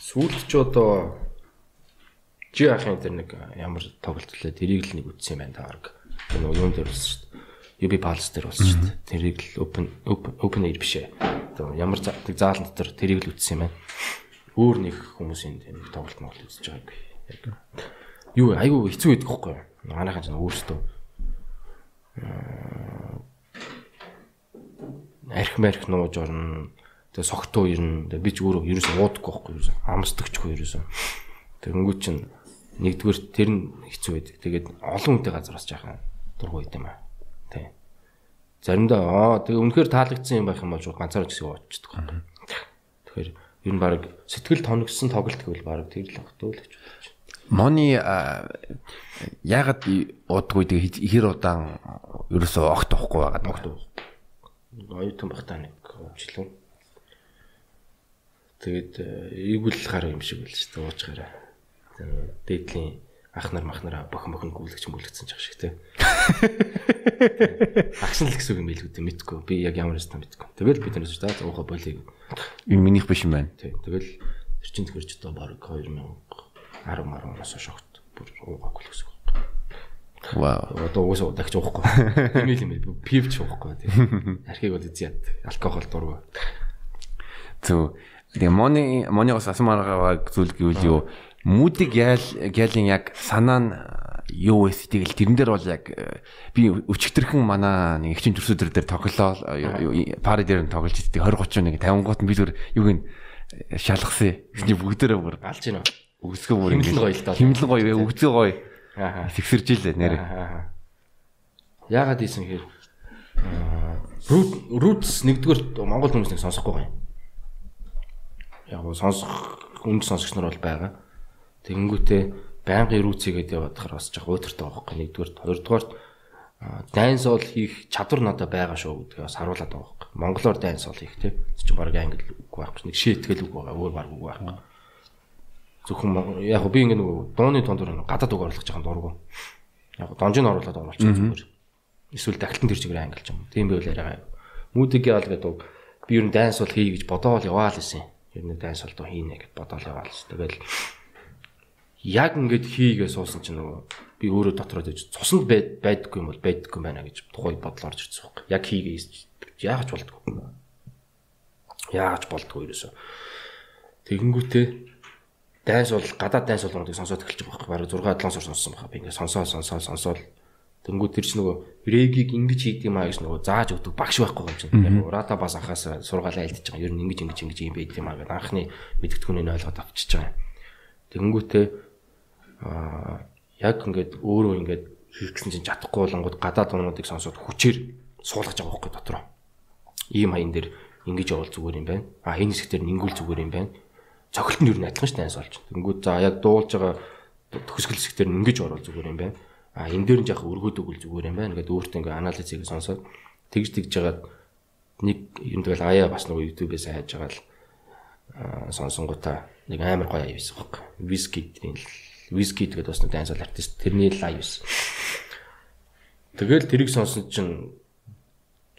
Сүүлд ч одоо жи ахын тэр нэг ямар тоглолт лээ тэрийг л нэг үзсэн юм байна таарг. Тэр нөгөө юун дээр болсон шүү дээ. UB Pulse дээр болсон шүү дээ. Тэрийг л open open air биш ээ. Одоо ямар заадаг заалан дотор тэрийг л үзсэн юм байна. Өөр нэг хүмүүсийн тэр тоглолт моглол үзэж байгаагүй. Яг юу айгүй хэцүү байдаг хгүй юу? Манайхан ч өөрсдөө арх марх нууж орно. Тэгээ согтуу ирнэ. Тэгээ би ч өөрөө ерөөсөө уудаггүй байхгүй ерөөсөө амсдагчгүй ерөөсөө. Тэгэнгүүт чинь нэгдүгээр тэр нь хэцүү байдаг. Тэгээд олон хүнтэй газараас жаахан дургуй байд юм аа. Тий. Заримдаа аа тэгээ үнэхээр таалагдсан юм байх юм бол шууд ганцаар гэсэн уучдаг байна. Тэгэхээр ер нь баг сэтгэл тоногсон тоглолт гэвэл баг тэр л багтгүй л гэж бодож байна. Мони ягаад удаггүй тэгээ хэр удаан ерөөсөө огт авахгүй байгаад огт оюутан багтаа нэг өвчлөө. Тэгээд игүүл гар юм шиг байл шүү дээ ууж гараа. Дээдлийн ах нар мах нараа бохин бохин гүйлгч мүлгцэн ч шиг те. Агсан л гэсэн үг юм билүү дээ мэдгүй. Би яг ямар өстө мэдгүй. Тэгэл бид нэрс та уухай болиг. Энэ минийх биш юм байна. Тий. Тэгэл тэр чин тгэрч одоо баг 2010 10 10-аас шогт бүр уугаагүй л гэсэн үг. Вау. Одоо уусаа удаагч уухгүй. Эмэйл юм пивч уухгүй тий. Архийг бол зяад. Алкогол дургу. Зөв. Тэгээ мони монигоос асмааргаа зүйл гэвэл юу мүүдиг яал гялын яг санаа нь юу вэ тэгэл тэрэн дээр бол яг би өчигдөрхөн манай нэг ихчин төрсөдөр дээр тоглолоо пари дээр нь тоглож идтий 20 31 50 гот нь би зүгээр юуг нь шалгасан. Эхний бүгдээрээ бүр алж гинөө. Үгсгөө бүр Химлэн гоё л доо. Химлэн гоё, үгзээ гоё. Аа. Сэгсэрж илээ нэрээ. Яагаад ийсэн хэр рутс нэгдүгээр Монгол хүмүүс нэг сонсохгүй гоё. Яг гоо сонсох үнд сонсогч нар бол байгаа. Тэгэнгүүтээ байнгын гэдээ бодохоор бас жоо уйтартай байгаа байхгүй. Нэгдүгээр хоёрдугаар дайн сол хийх чадвар надад байгаа шүү гэдгээ бас харуулад байгаа байхгүй. Монголоор дайн сол хийх тийм. Чи баг англи үг байхгүй. Нэг шийтгэл үг байгаа. Өөр баг үг байхгүй. Зөвхөн яг би ингэ нөгөө дууны тондор гадаад үг оруулах жоохон дургу. Яг донжин оруулаад оруулчих зүгээр. Эсвэл дахилтан тэр чигээр ангилж юм. Тийм байвал яриагаа. Мүүдигийн ал гэдэг би ер нь дайнс бол хий гэж бодоол яваал гэсэн. Ер нь дайнс бол доо хийнэ гэж бодоол яваал. Тэгэл яг ингэж хийгээ суусан чинь нөгөө би өөрөө дотроо дэж цуснд байдаггүй юм бол байдаггүй байна гэж тухай бодлоо орж ирсэн байхгүй. Яг хийгээ яагач болдгоо. Яагач болдгоо ерөөсөө. Тэгэнгүүтээ дайнс бол гадаад дайнс болгоныг сонсоод эхэлж байгаа байхгүй. Бараг 6 7 сар сонссон байгаа. Би ингээ сонсоо сонсоо сонсоод Тэнгүүд тэр чинь нөгөө брэгийг ингэж хийд юм аа гэж нөгөө зааж өгдөг багш байхгүй юм чинь. Яг урата бас анхаас сургаалаа альдж байгаа. Ер нь ингэж ингэж ингэж юм байд юм аа гэдэг анхны мэдгэдэггүйний ойлгоод авчиж байгаа юм. Аа яг ингээд өөрөө ингээд хийгсэн чинь чадахгүй болонгууд гадаад дуунуудыг сонсоод хүчээр суулгаж байгаа байхгүй дотроо. Ийм хаян дээр ингэж явал зүгээр юм байна. А энэ хэсгээр нь ингүүл зүгээр юм байна. Цохилт нь юу нэг адилхан ш тань болж. Тэнгүүд за яг дуулж байгаа төгсгөл хэсгээр нь ингэж орол зүгээр юм байна а энэ дээр нь яг өргөдөг үл зүгээр юм байна. Ингээд өөртөө ингээд анализ хийгээ сонсоод тэгж тэгж жагаад нэг юм тэгэл аяа бас нөгөө YouTube-ээс хайж байгаа л сонсонгуудаа нэг амар гоё аяа байсан байхгүй. Wizkid-ийн Wizkid гэдэг бас нэг дансал артист тэрний лайв байсан. Тэгэл тэрийг сонсон чинь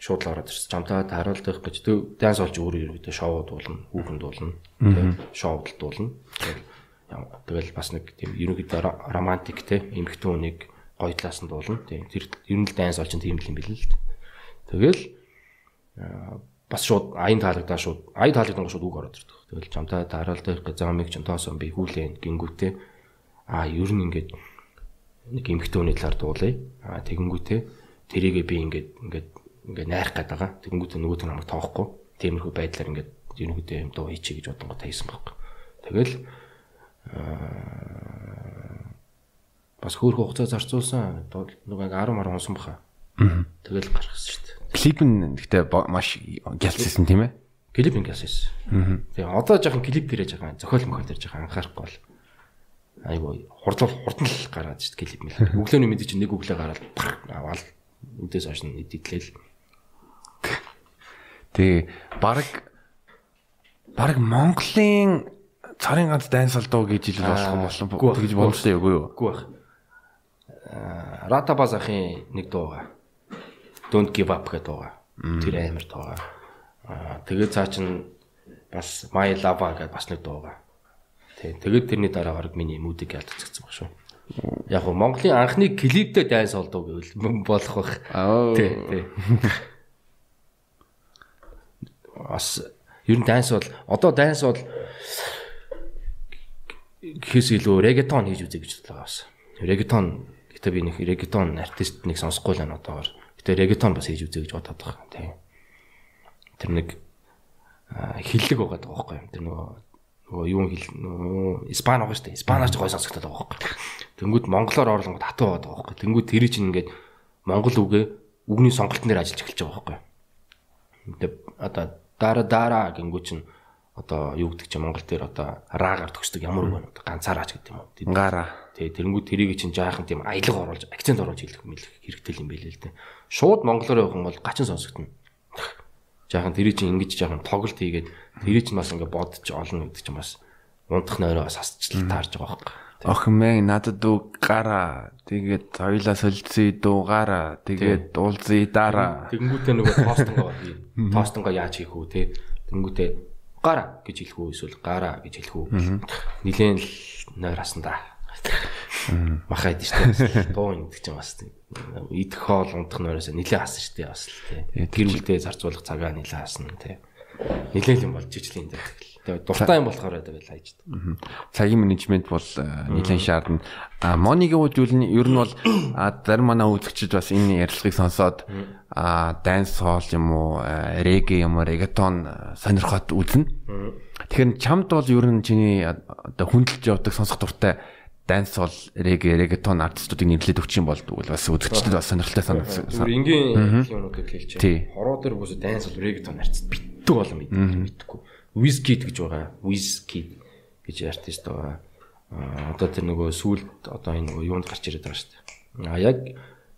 шууд л ороод ирсэн. Жамтаа харуулдах гэж данс олж өөрөө ерөөдөө шоу дуулна, хүүхэн дуулна, шоу дуулна. Тэгэл тэгэл бас нэг тийм ерөнхийдөө романтик те эмхтэн хүнийг гоё талаас нь дуулна. Тийм. Тэр ер нь л дайнс олж тийм л юм бэл л. Тэгэл бас шууд аян таалагдаа шууд аян таалагдсан шууд үг ороод ирдэг. Тэгэл чамтай дараал дээр замыг ч тоосон би хүлээн гингүүтээ а ер нь ингээд нэг эмхтөний талаар дуулъя. А тэгэнгүүтээ тэрийгээ би ингээд ингээд ингээд найрах гээд байгаа. Тэгэнгүүтээ нөгөө тэр намайг тоохгүй. Тиймэрхүү байдлаар ингээд ерөнхийдөө юм дуу хийчихье гэж бодонгоо тайсан байхгүй. Тэгэл бас хөөх хугацаа зарцуулсан нөгөө 10 мар онсон баха. Тэгэл гаргасан шүү дээ. Клип нь гэхдээ маш гялцсан тийм ээ. Клип нь гялцсан. Тэгээ одоо жоохон клип дээрээ жоохон зохиол мөхөл дээр жоохон анхаарахгүй бол айгу хурдл хурдан л гараад шүү дээ мэл. Өглөөний мэдээ чинь нэг өглөө гараад аваад үдээс хойш нь идэглээл. Тэгээ баг баг Монголын царын ганц дайнсал дуу гэж хэлэл болох юм болов тэгж боломжтой юу юу? Үгүй байх. Ратабаз ахын нэг дуу байгаа. Don't give up гэдэг дуу байгаа. Тэр амар дуу байгаа. Аа тэгээд цаа чин бас My Lava гэдэг бас нэг дуу Тэг. Тэгээд тэрний дараагаар миний мүүдийг ялцчихсан баг шүү. Яг гоо Монголын анхны клиптэй дайс олдоо гэвэл болох бах. Тий, тий. Бас ер нь дайс бол одоо дайс бол гэхээс илүү регетон хийж үзье гэж бодлоо бас. Регетон Гэтэ би нэг регетон артист нэг сонсохгүй л байна одоогор. Гэтэ регетон бас хийж үзье гэж бодоод байгаа. Тийм. Тэр нэг хиллэг байгаа даа байхгүй юм. Тэр нөгөө юу хэл испани байгаа шүү дээ. Испанаар ч гой сонсогдоод байгаа байхгүй. Тэнгүүд монголоор орлонгод хатуу байгаа байхгүй. Тэнгүүд тэр чинь ингээд монгол үгээ үгний сонголтын дээр ажиллаж эхэлж байгаа байхгүй. Тэгээ одоо дара дара гингүү чинь одоо юу гэдэг чинь монгол дээр одоо раагаар төгсдөг ямар үг байна одоо ганцаараач гэдэг юм уу. Гара Тэ тэрнгүүд тэрийг чинь жаахан тийм аялга оруулж акцент оруулж хэлэх хэрэгтэй юм байлээ л дээ. Шууд монголоор явах юм бол гачин сонсогдно. Жаахан тэрийг чинь ингэж жаахан тоглолт хийгээд тэрийг чинь бас ингээ бодож олно гэдэг чинь бас унтах нойроо бас хасчлал таарж байгаа байхгүй. Охин мэн надад үг гараа. Тэгээд хоёлаа солилцъя дуугаараа. Тэгээд дуулзъя дараа. Тэнгүүтээ нөгөө тоостонгоо тоостонгоо яаж хийх үү те. Тэнгүүтээ гараа гэж хэлэх үү эсвэл гараа гэж хэлэх үү. Нилээн л нойр хасан да махаа идэв штэ. Дуу ингэдэг чинь бас идэх хоол унтах нойроос нилээ хасан штэ бас л тий. Тэр үлдээ зарцуулах цагаа нилээ хасна тий. Нилээл юм болж юм дээр тэгэл. Дуртай юм болохоор тэгэл хайж. Цагийн менежмент бол нилээн шаардна. А монигийн үед ер нь бол зарим манай үзэгчид бас энэ ярилцлагыг сонсоод а данс хоол юм уу реге юм уу регетон сонирхоод үзнэ. Тэгэхээр чамд бол ер нь чиний одоо хүндэлж явдаг сонсох дуртай данс бол реге регетон артистуудыг нэрлээд өгч юм болдгоо бас үзэгчдэд бас сонирхолтой санагдсан. Энгийн юмнуудыг хэлчихэ. Хороо дээр үгүй данс бол регетон артист битдэг болон мэдхгүй. Wizkid гэж байгаа. Wizkid гэж артист байгаа. Одоо тэр нөгөө сүулт одоо энэ нөгөө юунд гарч ирээд байгаа шүү дээ. А яг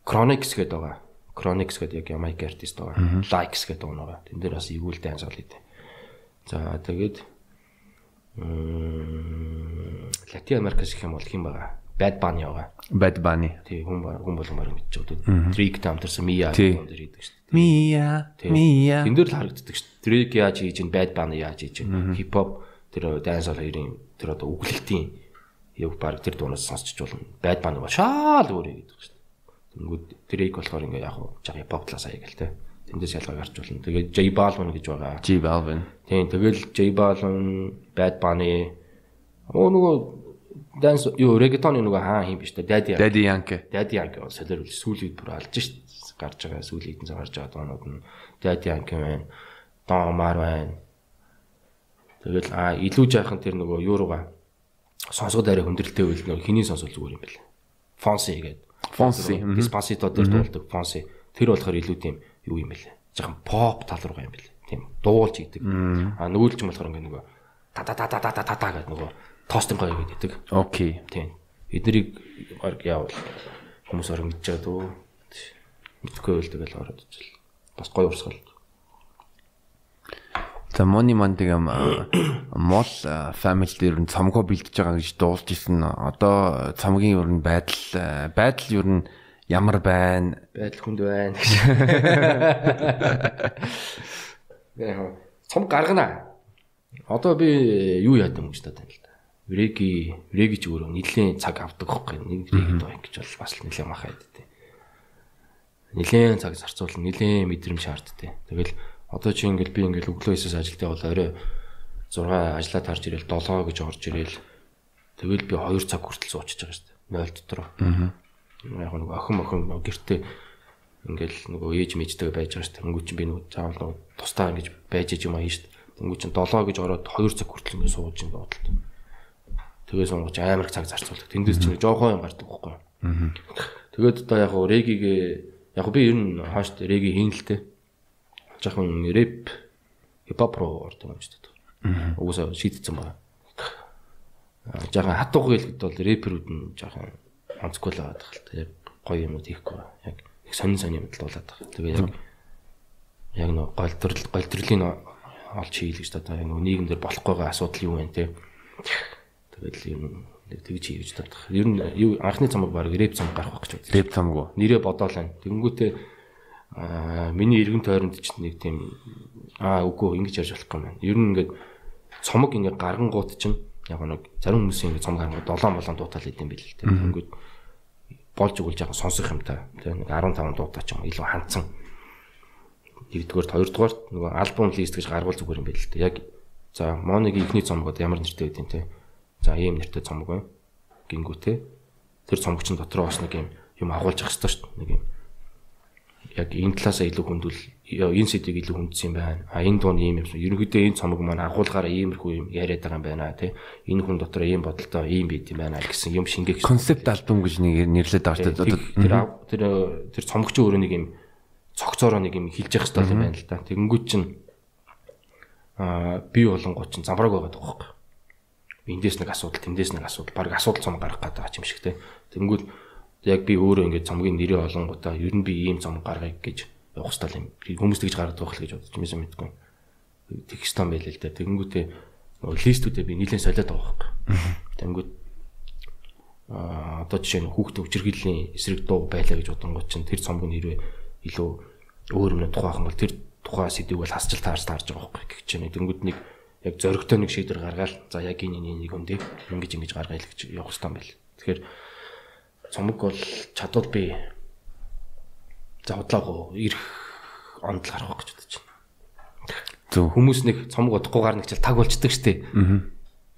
Chronix гэдэг байгаа. Chronix гэдэг яг Jamaica артист байгаа. Likes гэдэг байгаа. Тэн дээр бас эгүүл данс бол идэв. За тэгээд Латин Америкас гэх юм бол хэн байгаа? Bad Bunny байгаа. Bad Bunny. Тий, хүн хүн баг мэдчихв. Drake тамтарсан Mia дээр хийдэг шүү дээ. Mia, Mia. Энд дээр л харагддаг шүү дээ. Drake яаж хийж ин Bad Bunny яаж хийж ин хип хоп тэр dance хоёрын тэр одоо үглэлтийн яг баг тэр дуунаас сонсч болно. Bad Bunny бол шаал өөрөө гэдэг шүү дээ. Тэнгүүд Drake болохоор ингээ яг жаа хип хоп талаас аяг л те. Тэндээс ялгаа гарч болно. Тэгээд J Balvin гэж байгаа. J Balvin. Тийм тэгэл J Balvin, Bad Bunny Оо нөгөө данс юу регетоны нөгөө хаа юм биш үү? Daddy Daddy Yankee. Daddy Yankee солиор үл сүүлийн бүр алж шít гарч байгаа сүүлийн хэдэн цаг гарч байгаа доонууд нь Daddy Yankee байна. Don Omar байна. Тэгэл а илүү жаахан тэр нөгөө юу руугаа сонсгод арай хүндрэлтэй үйл нөгөө хиний сонсвол зүгээр юм байна. Fonsi гэдэг. Fonsi. Despacito дээр дуулдаг Fonsi. Тэр болохоор илүү тийм юу юм бэлээ. Жаахан pop тал руугаа юм бэлээ. Тийм дуулж идэг. А юм болохоор ингээ нөгөө та та та та та та та гэдэг нөгөө тоостын гоё гэдэг. Окей. Тийм. Баг яавал хүмүүс мэдж байгаа дөө. Мэдхгүй байл тэгэл ороод ичэл. Бас гоё урсгал. За Money тэгам мол family дээр нь цамгоо бэлдэж байгаа гэж дуулж исэн. Одоо цамгийн ер нь байдал байдал ер нь ямар байна? Байдал хүнд байна гэж. Яг цом гаргана. Одоо би юу яадаг юм гэж тань л да. Реги, реги ч өөрөө нэлийн цаг авдаг хөхгүй. Нэг реги доо ингэж бол бас л нэлийн махаад дээ. Нэлийн цаг зарцуулна, нэлийн мэдрэмж шаарддаг. Тэгэл одоо чи ингээл би ингээл өглөө 9-с ажилдаа бол орой 6 ажлаа тарж ирээл 7 гэж орж ирээл тэгэл би 2 цаг хүртэл суучиж байгаа шүү дээ. 0 дотор. Аа. Яг нэг охин охин гэртээ ингээл нөгөө ээж мэжтэй байж байгаа шүү дээ. Чи би нөгөө заавал нөгөө тустаа ингэж байж юм аа шүү дээ. Чин 7 гэж ороод 2 цаг хүртэл ингэ сууж ингэ бодлоо. Тэгээ сонгож амар цаг зарцуулдаг. Тэндээс чинь жоохон юм гардаг байхгүй. Аа. Тэгээд одоо яг реgiгээ яг би ер нь хааш реги хийн л тээ жоохон рэп хипхоп руу ордог юм шиг байна. Угсаа шийдсэн байна. Жаахан хатууг хэлэхэд бол рэперүүд нь жаахан онцгүй л байгаа тахал та яг гоё юмуд байна. Яг их сонин сонин юмд болоод байгаа. Тэгээ яг яг нөө гол төрөл гол төрлийн олж хийл гэж та яг нөө нийгэмдэр болохгүйгээ асуудал юу вэ те. Тэгэл юм тэгж хийж татах. Ер нь юу анхны цамаг баг рэп цамаг гарах гэж байна. Рэп цамаг уу? Нэрээ бодоолаа. Тэнгүүтээ аа миний эргэн тойронд ч нэг тийм аа үгүй ингэж ярьж болох юм байна. Ер нь ингээд цомог ингээд гаргангууд чинь яг нэг зарим хүмүүсийн ингээд цомог гаргангууд 7 болон дуутал идэм байл л тийм. Ингээд болж өгүүлж байгаа сонсох юм та. Тийм нэг 15 дуутай ч юм илүү хандсан. Нэгдүгээр хоёрдугаар нөгөө альбом лист гэж гаргуул зүгээр юм байл л дээ. Яг за Моныгийн ихний цомгод ямар нэртэй байдیں۔ те. За ийм нэртэй цомог байна. Гингүүтэй. Тэр цомогч дотор бас нэг юм юм агуулж явах хэрэгтэй шүү дээ. Нэг юм яг энэ талаасаа илүү хүндвэл энэ сэдвийг илүү хүндсэн юм байна. А энэ дуун ийм юм. Ерөнхийдөө энэ цомог маань агуулгаараа иймэрхүү юм яриад байгаа юм байна тий. Энэ хүн дотор ийм бодолтой ийм байд юм байна гэсэн юм шингээх концепт альбом гэж нэг нэрлээд байгаа дээ. Тэр тэр тэр цомогч өөрөө нэг юм цогцоороо нэг юм хилж явах хэрэгтэй юм байна л да. Тэгэнгүүт чинь аа би болонгууд чинь замбрааг байгаа байхгүй. Эндээс нэг асуудал, тэндээс нэг асуудал, баг асуудал цом гарах гэдэг юм шиг тий. Тэгэнгүүт яг би өөрөө ингээд цомгийн нэрээ олонгуудаа ер нь би ийм цом гаргая гэж явах хэрэгтэй юм. Хүмүүс тэгж гаргадаг байх л гэж бодож юмсан мэдгүй. Тэгэх стан байлээ л да. Тэгэнгүүтээ нөгөө листүүдээ би нэлээд солиод байгаа байхгүй. Тэгэнгүүт аа одоо жишээ нь хүүхдээ хүчирхийллийн эсрэг дуу байлаа гэж бодонгууд чинь тэр цомгийн нэрээ илүү өөр юм тухайхан бол тэр тухай сэдвийг бол хасчил таарч таарж байгаа байхгүй гэх чинь тэгэнгүүт нэг яг зөрөгтэй нэг шийдвэр гаргаад за яг энэ нэг хүндээ ингэж ингэж гаргая л гэж явах юм байл. Тэгэхээр цомог бол чадвал би завдлаагүй ирэх онд л гарах гэж бодож байна. Зөв. Хүмүүс нэг цомог удахгүй гарна гэж таг болчдөг штеп. Аа.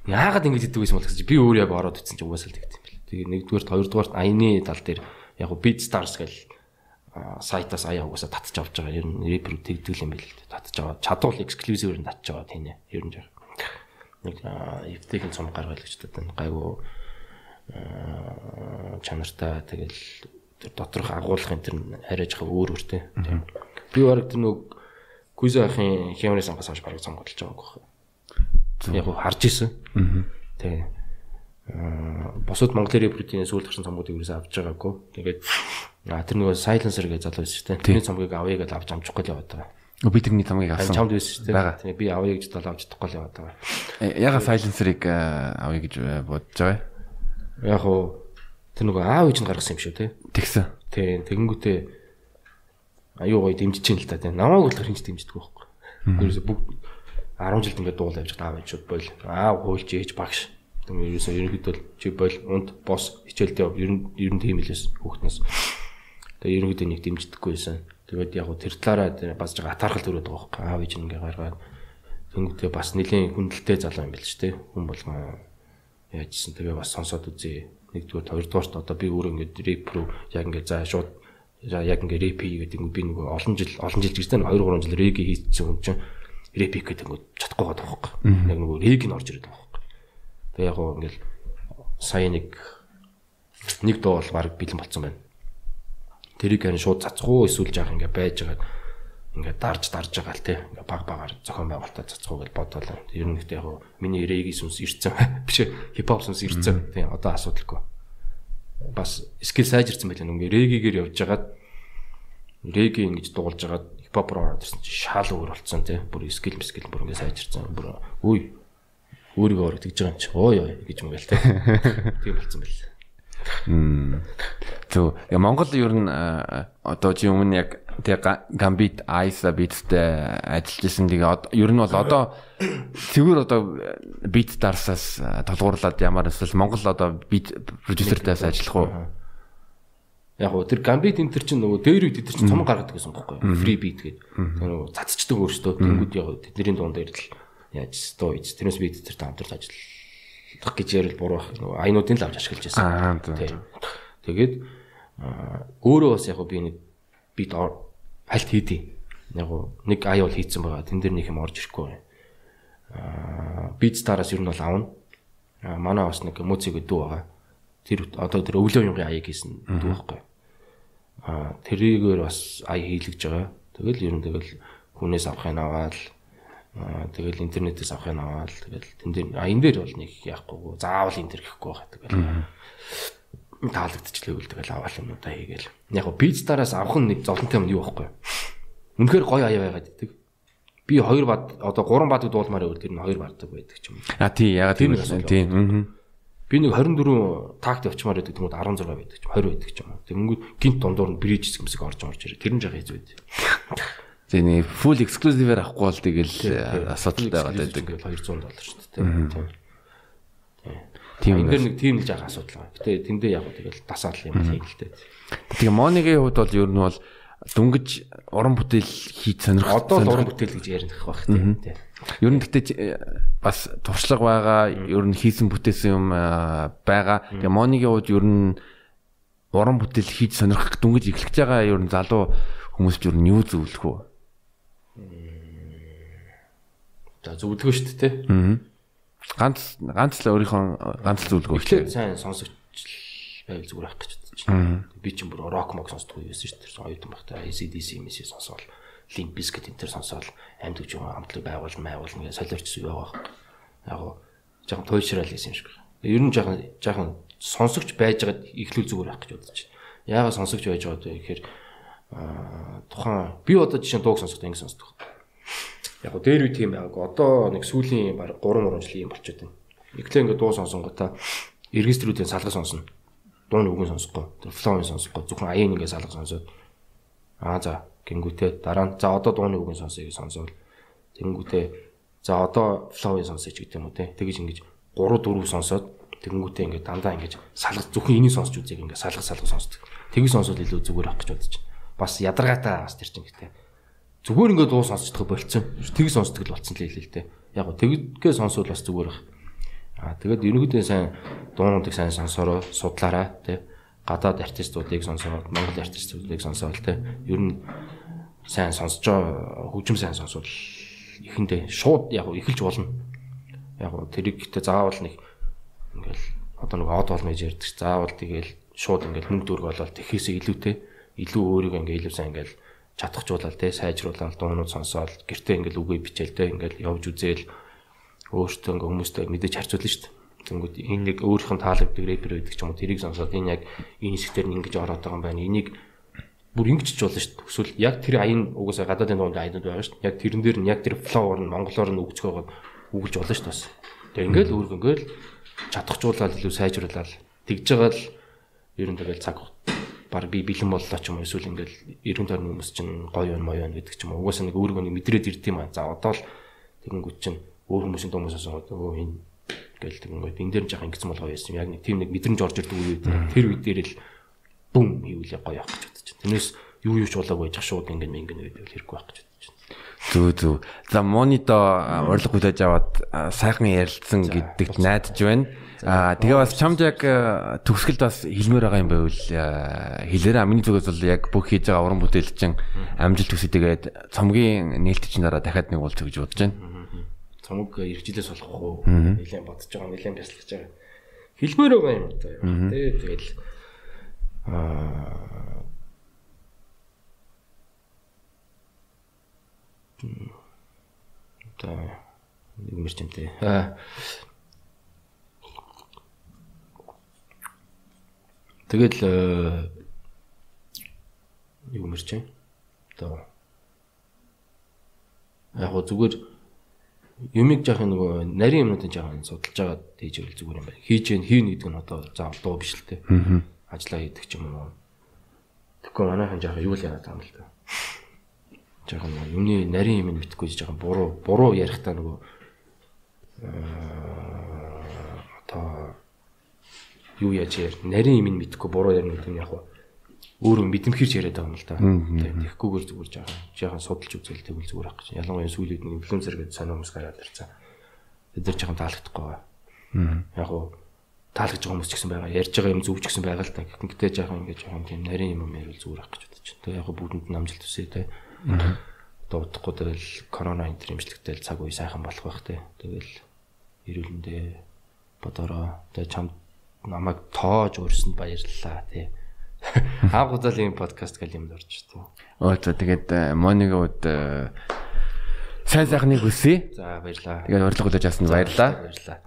Яагаад ингэж идэв гэсэн бол гэж би өөр яг ороод ицсэн чи угаасаа л тэгт юм бэл. Тэгээ нэгдүгээрт хоёрдугаарт аяны тал дээр яг бит stars гэл сайтаас аяа угаасаа татчих авч байгаа. Ер нь рэпер тэгдэг юм бэл. Татчих аваад чадвал эксклюзивээр нь татчих аваад тийм ээ. Ер нь яг нэг эвтэйхэн цомог гаргал гэж бодод байна. Гайгүй чанартай тэгэл тэр доторх агуулгын тэр арай жоохон өөр өөртэй. Би баг тэр нэг Куйз ахын хямрын сангаас хойш бараг сонгогдож байгааг байна. Яг харж исэн. Тийм. Аа босод Монголын репрутийн сүүл гарсан цомгуудыг юусэн авч байгаагүй. Тэгээд аа тэр нөгөө silencer гэж залуу байсан шүү дээ. Тэрний цомгийг авъя гэж авч амжихгүй л яваад байгаа. Би тэрний цомгийг авсан. Чамд байсан шүү дээ. Тийм би авъя гэж тол авч чадахгүй л яваад байгаа. Яга silencer-ыг авъя гэж бодож байгаа. Яг уу тэр нөгөө аав ээж нь гаргасан юм шүү те. Тэгсэн. Тийм тэгэнгүүтээ аюу гоё дэмжиж чинь л та тийм намайг болохоор хинч дэмждэг байхгүй. Ерөөсө бүгд 10 жилд ингээд дуул байгаа аав ээжүүд бол аав хуульч ээж багш. Тэгээд ерөөсө ерөнхийдөө чи бол унд бос хичээлдээ ер нь ер нь тийм хэлээс хүүхднээс. Тэгээд ерөнхийдөө нэг дэмждэггүй байсан. Тэгээд яг тэр талаараа бас жоо атаархал төрөд байгаа байхгүй. Аав ээж ингээ гаргаад тэнгүүтээ бас нэлийн хүндэлтэй залуу юм байл ч тийм хүн болгоо яажсэн тэгээ бас сонсоод үзье. Нэгдүгээр хоёрдугаарт одоо би өөрөө ингээд рэп рүү яг ингээд за шууд яг ингээд рэп хийгээд би нөгөө олон жил олон жил гэж тань 2 3 жил рэги хийчихсэн юм чинь рэп хийх гэдэг ингээд чадахгүй байгаа байхгүй. Яг нөгөө рэг нь орж ирээд байгаа байхгүй. Тэгээ яг гоо ингээд сая нэг нэг дуу бол баг бэлэн болцсон байна. Тэрийг харин шууд цацгуу эсвэл жаах ингээд байж байгаа ингээд дарж дарж байгаа л те ингээд баг багаар зохион байгуулалтаа цацгуу гэж бодоолаа. Ер нь ихтэй яг миний рэгийн сүнс ирцэн биш хипхоп сүнс ирцэн. Тийм одоо асуудалгүй. Бас скил сайжирсан байлаа нүнгээ рэгигээр явж хагаад реги ингэж дуулж хагаад хипхоп руу ороод ирсэн чи шал өөр болцсон те. Бүр скил скил бүр ингээд сайжирсан. Бүр үй өөрийгөө орог тэгж байгаа юм чи. Ой ой гэж юм байл те. Тийм болцсон байл. Зөв. Я Монгол ер нь одоо чи өмнө яг тэг Gambit Ice Beats-тэй ажиллаж исэн. Тэгээ ер нь бол одоо цэвэр одоо beat дарсаас толгуурлаад ямар эсвэл Монгол одоо beat producer-таас ажиллах уу? Яг гоо тэр Gambit энэ төр чинь нөгөө дээр үед тэр чинь цомог гаргадаг гэсэн байхгүй юу? Free beat гэдэг. Тэр нөгөө цацчдаг өөртөө тэнгууд яг тэдний дунд дээр л яаж стоо ийц. Тэрнээс beat тэр хамтарч ажиллах гэж ярил буруу байх. Нөгөө айнуудын л авч ашиглаж байсан. Тэгээд өөрөө бас яг би нэг бит хальт хийдий. Яг нэг ай бол хийцэн байгаа. Тэн дээр нэг юм орж ирэхгүй. Аа бит стараас ер нь бол авна. Аа манай бас нэг музик дүү байгаа. Тэр одоо тэр өвлөө юмгийн аяг хийсэн дүү байхгүй. Аа тэрийгээр бас ай хийлгэж байгаа. Тэгэл ер нь тэгэл хүнээс авахын аваад тэгэл интернетээс авахын аваад тэгэл тэн дээр а энэ дээр бол нэг яахгүй заавал энэ төр гэхгүй байгаа тэгэл таалагдчихлээ үл тэгэл аваал юмудаа хийгээл. Яг го пиццараас авах нь нэг золонтой юм юу байхгүй үнэхээр гоё аяа байгаад идэг. Би хоёр бад одоо гурван бадыг дуулмаар өөр тэр нь хоёр баддаг байдаг ч юм а тий ягаад тийм тийм би нэг 24 такт явчмаар байдаг тэмүүд 16 байдаг ч 20 байдаг ч юм тэгэнгүүт гинт дундуур нь бриж хэсэг орж орж ирээ. Тэр нь жага байд. Тэгээ full exclusive-ээр авахгүй бол тэгэл асуудалтай байгаад байдаг. 200 доллар шүү дээ. Тийм. Энд нэг тийм л жаахан асуудал байгаа. Гэтэ тэндээ яг тэгэл дасаал юм хийлтэй. Тэгээ Монигийн хувьд бол ер нь бол дүнгиж уран бүтээл хийж сонирхох. Одоо л уран бүтээл гэж ярих байх тийм. Ер нь гэтээ бас туршлага байгаа, ер нь хийсэн бүтээсэн юм байгаа. Тэгээ Монигийн хувьд ер нь уран бүтээл хийж сонирхох дүнгиж эхлэж байгаа ер нь залуу хүмүүс ч ер нь юу зөвлөх вэ? За зөвлөгөө шүү дээ. Аа. Ганц ганц л өөрийнхөө ганц зөвлөгөө. Эхлээд сайн сонсогч байвал зүгээр ах гэж бодож байна. Би ч бүр рок мог сонсдог байсан шүү дээ. Оюутан багтаа ACDC юм шиг сонсоол Limp Bizkit энэ төр сонсоол амьд гэж юм амтлаг байгуул байгуул ингээ солиорчсон яваа. Яг гоо жоохон туйшрал гэсэн юм шиг. Ер нь жоохон жоохон сонсогч байж байгаад ихлүүл зүгээр ах гэж бодож байна. Яагаад сонсогч байж байгаа вэ гэхээр тухайн би одоо жишээ нь дууг сонсоход ингэ сонсдог яг дээр үе тийм байгааг одоо нэг сүүлийн баг 3 3 жилийн юм болчиход байна. Эхлээ ингээд дуу сонсонгуудаа регистрүүдийн салгаж сонсно. Дууны үгэн сонсохгүй, тэр флоуын сонсохгүй, зөвхөн аяын ингээд салгаж сонсоод аа за гингүүтээ дараа нь за одоо дууны үгэн сонсоё гэж сонсоод тэнгүүтээ за одоо флоуын сонсоё гэдэг юм уу те. Тэгэж ингэж 3 4 сонсоод тэнгүүтээ ингээд дандаа ингэж салгаж зөвхөн энийг сонсч үзье ингээд салгаж салгаж сонсдог. Тэгж сонсоод илүү зүгээр ах гэж бодож байна. Бас ядаргаатай бас тэр чинь гэдэг зүгээр ингээд дуу сонсчихдаг болцсон. Тэг сонсдог л болцсон л хэлээ л дээ. Яг гоо тэггээ сонсвол бас зүгээр бах. Аа тэгээд ерөнхийдөө сайн дуунуудыг сайн сонсороо судлаарай тий. Гадаад артистуудыг сонсоод Монгол артистуудыг сонсоод тий. Ер нь сайн сонсож хөгжим сайн сонсвол эхэндээ шууд яг эхэлж болно. Яг тэрийг гэтээ заавал нэг ингээл одоо нэг од бол мэж ярьдаг. Заавал тэгэл шууд ингээл мөнгө дөрөг болоод тэхээсээ илүүтэй илүү өөрийгөө ингээл илүү сайн ингээл чадахжуулаад те сайжруулаад дуунууд сонсоод гэртээ ингээл үгүй бичээл те ингээл явж үзээл өөртөө ингээ хүмүүстэй мэдээж харьцуулна шүү дээ. Тэнгүүд энэ нэг өөрийнх нь таалагддаг рэпер байдаг ч юм уу тэрийг сонсоод энэ яг энэ хэсгээр нь ингэж ороод байгаа юм байна. Энийг бүр ингэч ч болно шүү дээ. Эсвэл яг тэр аян угаасаа гадаадын дуунд аянууд байгаа шүү дээ. Яг тэрэн дээр нь яг тэр флоур нь монголоор нь өгч байгаа үгэлж болно шүү дээ. Тэгээ ингээл өөргөө ингээл чадахжуулаад илүү сайжруулаад тэгж байгаа л ер нь тэгэл цаг баг би бэлэн боллоо ч юм уу эсвэл ингээл 90 тонн хүмүүс чинь гоё юм моё гэдэг ч юм уу. Угаасаа нэг өөргөө нэг мэдрээд ирд юм аа. За одоо л тэгэнгүүт чинь өөр хүмүүсийн хүмүүс асуугаад өө энэ гэл тэгэнгүүт энэ дээр жах ингэсэн бол гоё юм. Яг нэг тийм нэг мэдрэмж орж ирдэг үе тэр үе дээр л бүм хийвэл гоё явах гэж бодож байна. Тэрнээс юу юу ч болоог байж шууд ингэ ингэн байдаг хэрэггүй байх гэж. Зүг зүг. За монито урилга хүлээж аваад сайхан ярилцсан гэдэгт найдаж байна. Аа тэгээ бас чамд яг төгсгөлд бас хэлмээр байгаа юм байвал хэлээрээ миний зүгээс бол яг бүх хийж байгаа уран бүтээл чинь амжилт төсөө тэгээд цомгийн нээлтчин дараа дахиад нэг уулз гэж бодож байна. Цомог иргэжлээс болох уу? Нилээн бодож байгаа, нилээн бясалгаж байгаа. Хэлмээр байгаа юм одоо. Тэгээ тэгэл аа одоо нэг мэрчэмтэй. Аа Тэгэл э, юу мэрч юм. Одоо яг гоо зүгээр юмыг жаах нөгөө нарийн юмнуудын жаах судалж байгаа дэж ирэл зүгээр юм байна. Хийж гэн хийн гэдэг нь одоо заавал дуу биш л те. Аа. Ажлаа хийдэг ч юм уу. Тэгэхгүй манайхан жаах юу л яагаад юм л та. Нөгөө юмны нарийн юм мэдхгүй жаах буруу буруу ярих та нөгөө одоо юу яаж яар нарийн юм мэдхгүй буруу ярина гэдэг нь яг өөрөө мэдэмхэрч яриад байгаа юм л да. Тэгэхгүйгээр зүгээр жаахан жаахан судалж үзэл тэгвэл зүгээр ах гэж. Ялангуяа сүүлийн инфлюенсер гэдэг сонио хүмүүс гараад ирсэн. Тэд нар жаахан таалагдахгүй байгаа. Яг уу таалагдж байгаа хүмүүс ч гэсэн байгаа. Ярьж байгаа юм зөв ч гэсэн байгаа л да. Гэхдээ жаахан ингэж жаахан тийм нарийн юм ярил зүгээр ах гэж бодож байна. Тэгээ яг бүгдэнд нь амжилт хүсье те. Дуудахгүй тэгэл корона энэ имжлэгтэй цаг үе сайхан болох байх те. Тэгэл эрүүлэндээ бодороо тэгээ чамд намайг тоож өрсөнд баярлалаа тий. Анх удаа л ийм подкаст гэл юмд орж тий. Оо за тэгээд Монигод сайн сайхныг хүсье. За баярлалаа. Тэгээд урилга хүлээж авсанд баярлалаа. Баярлалаа.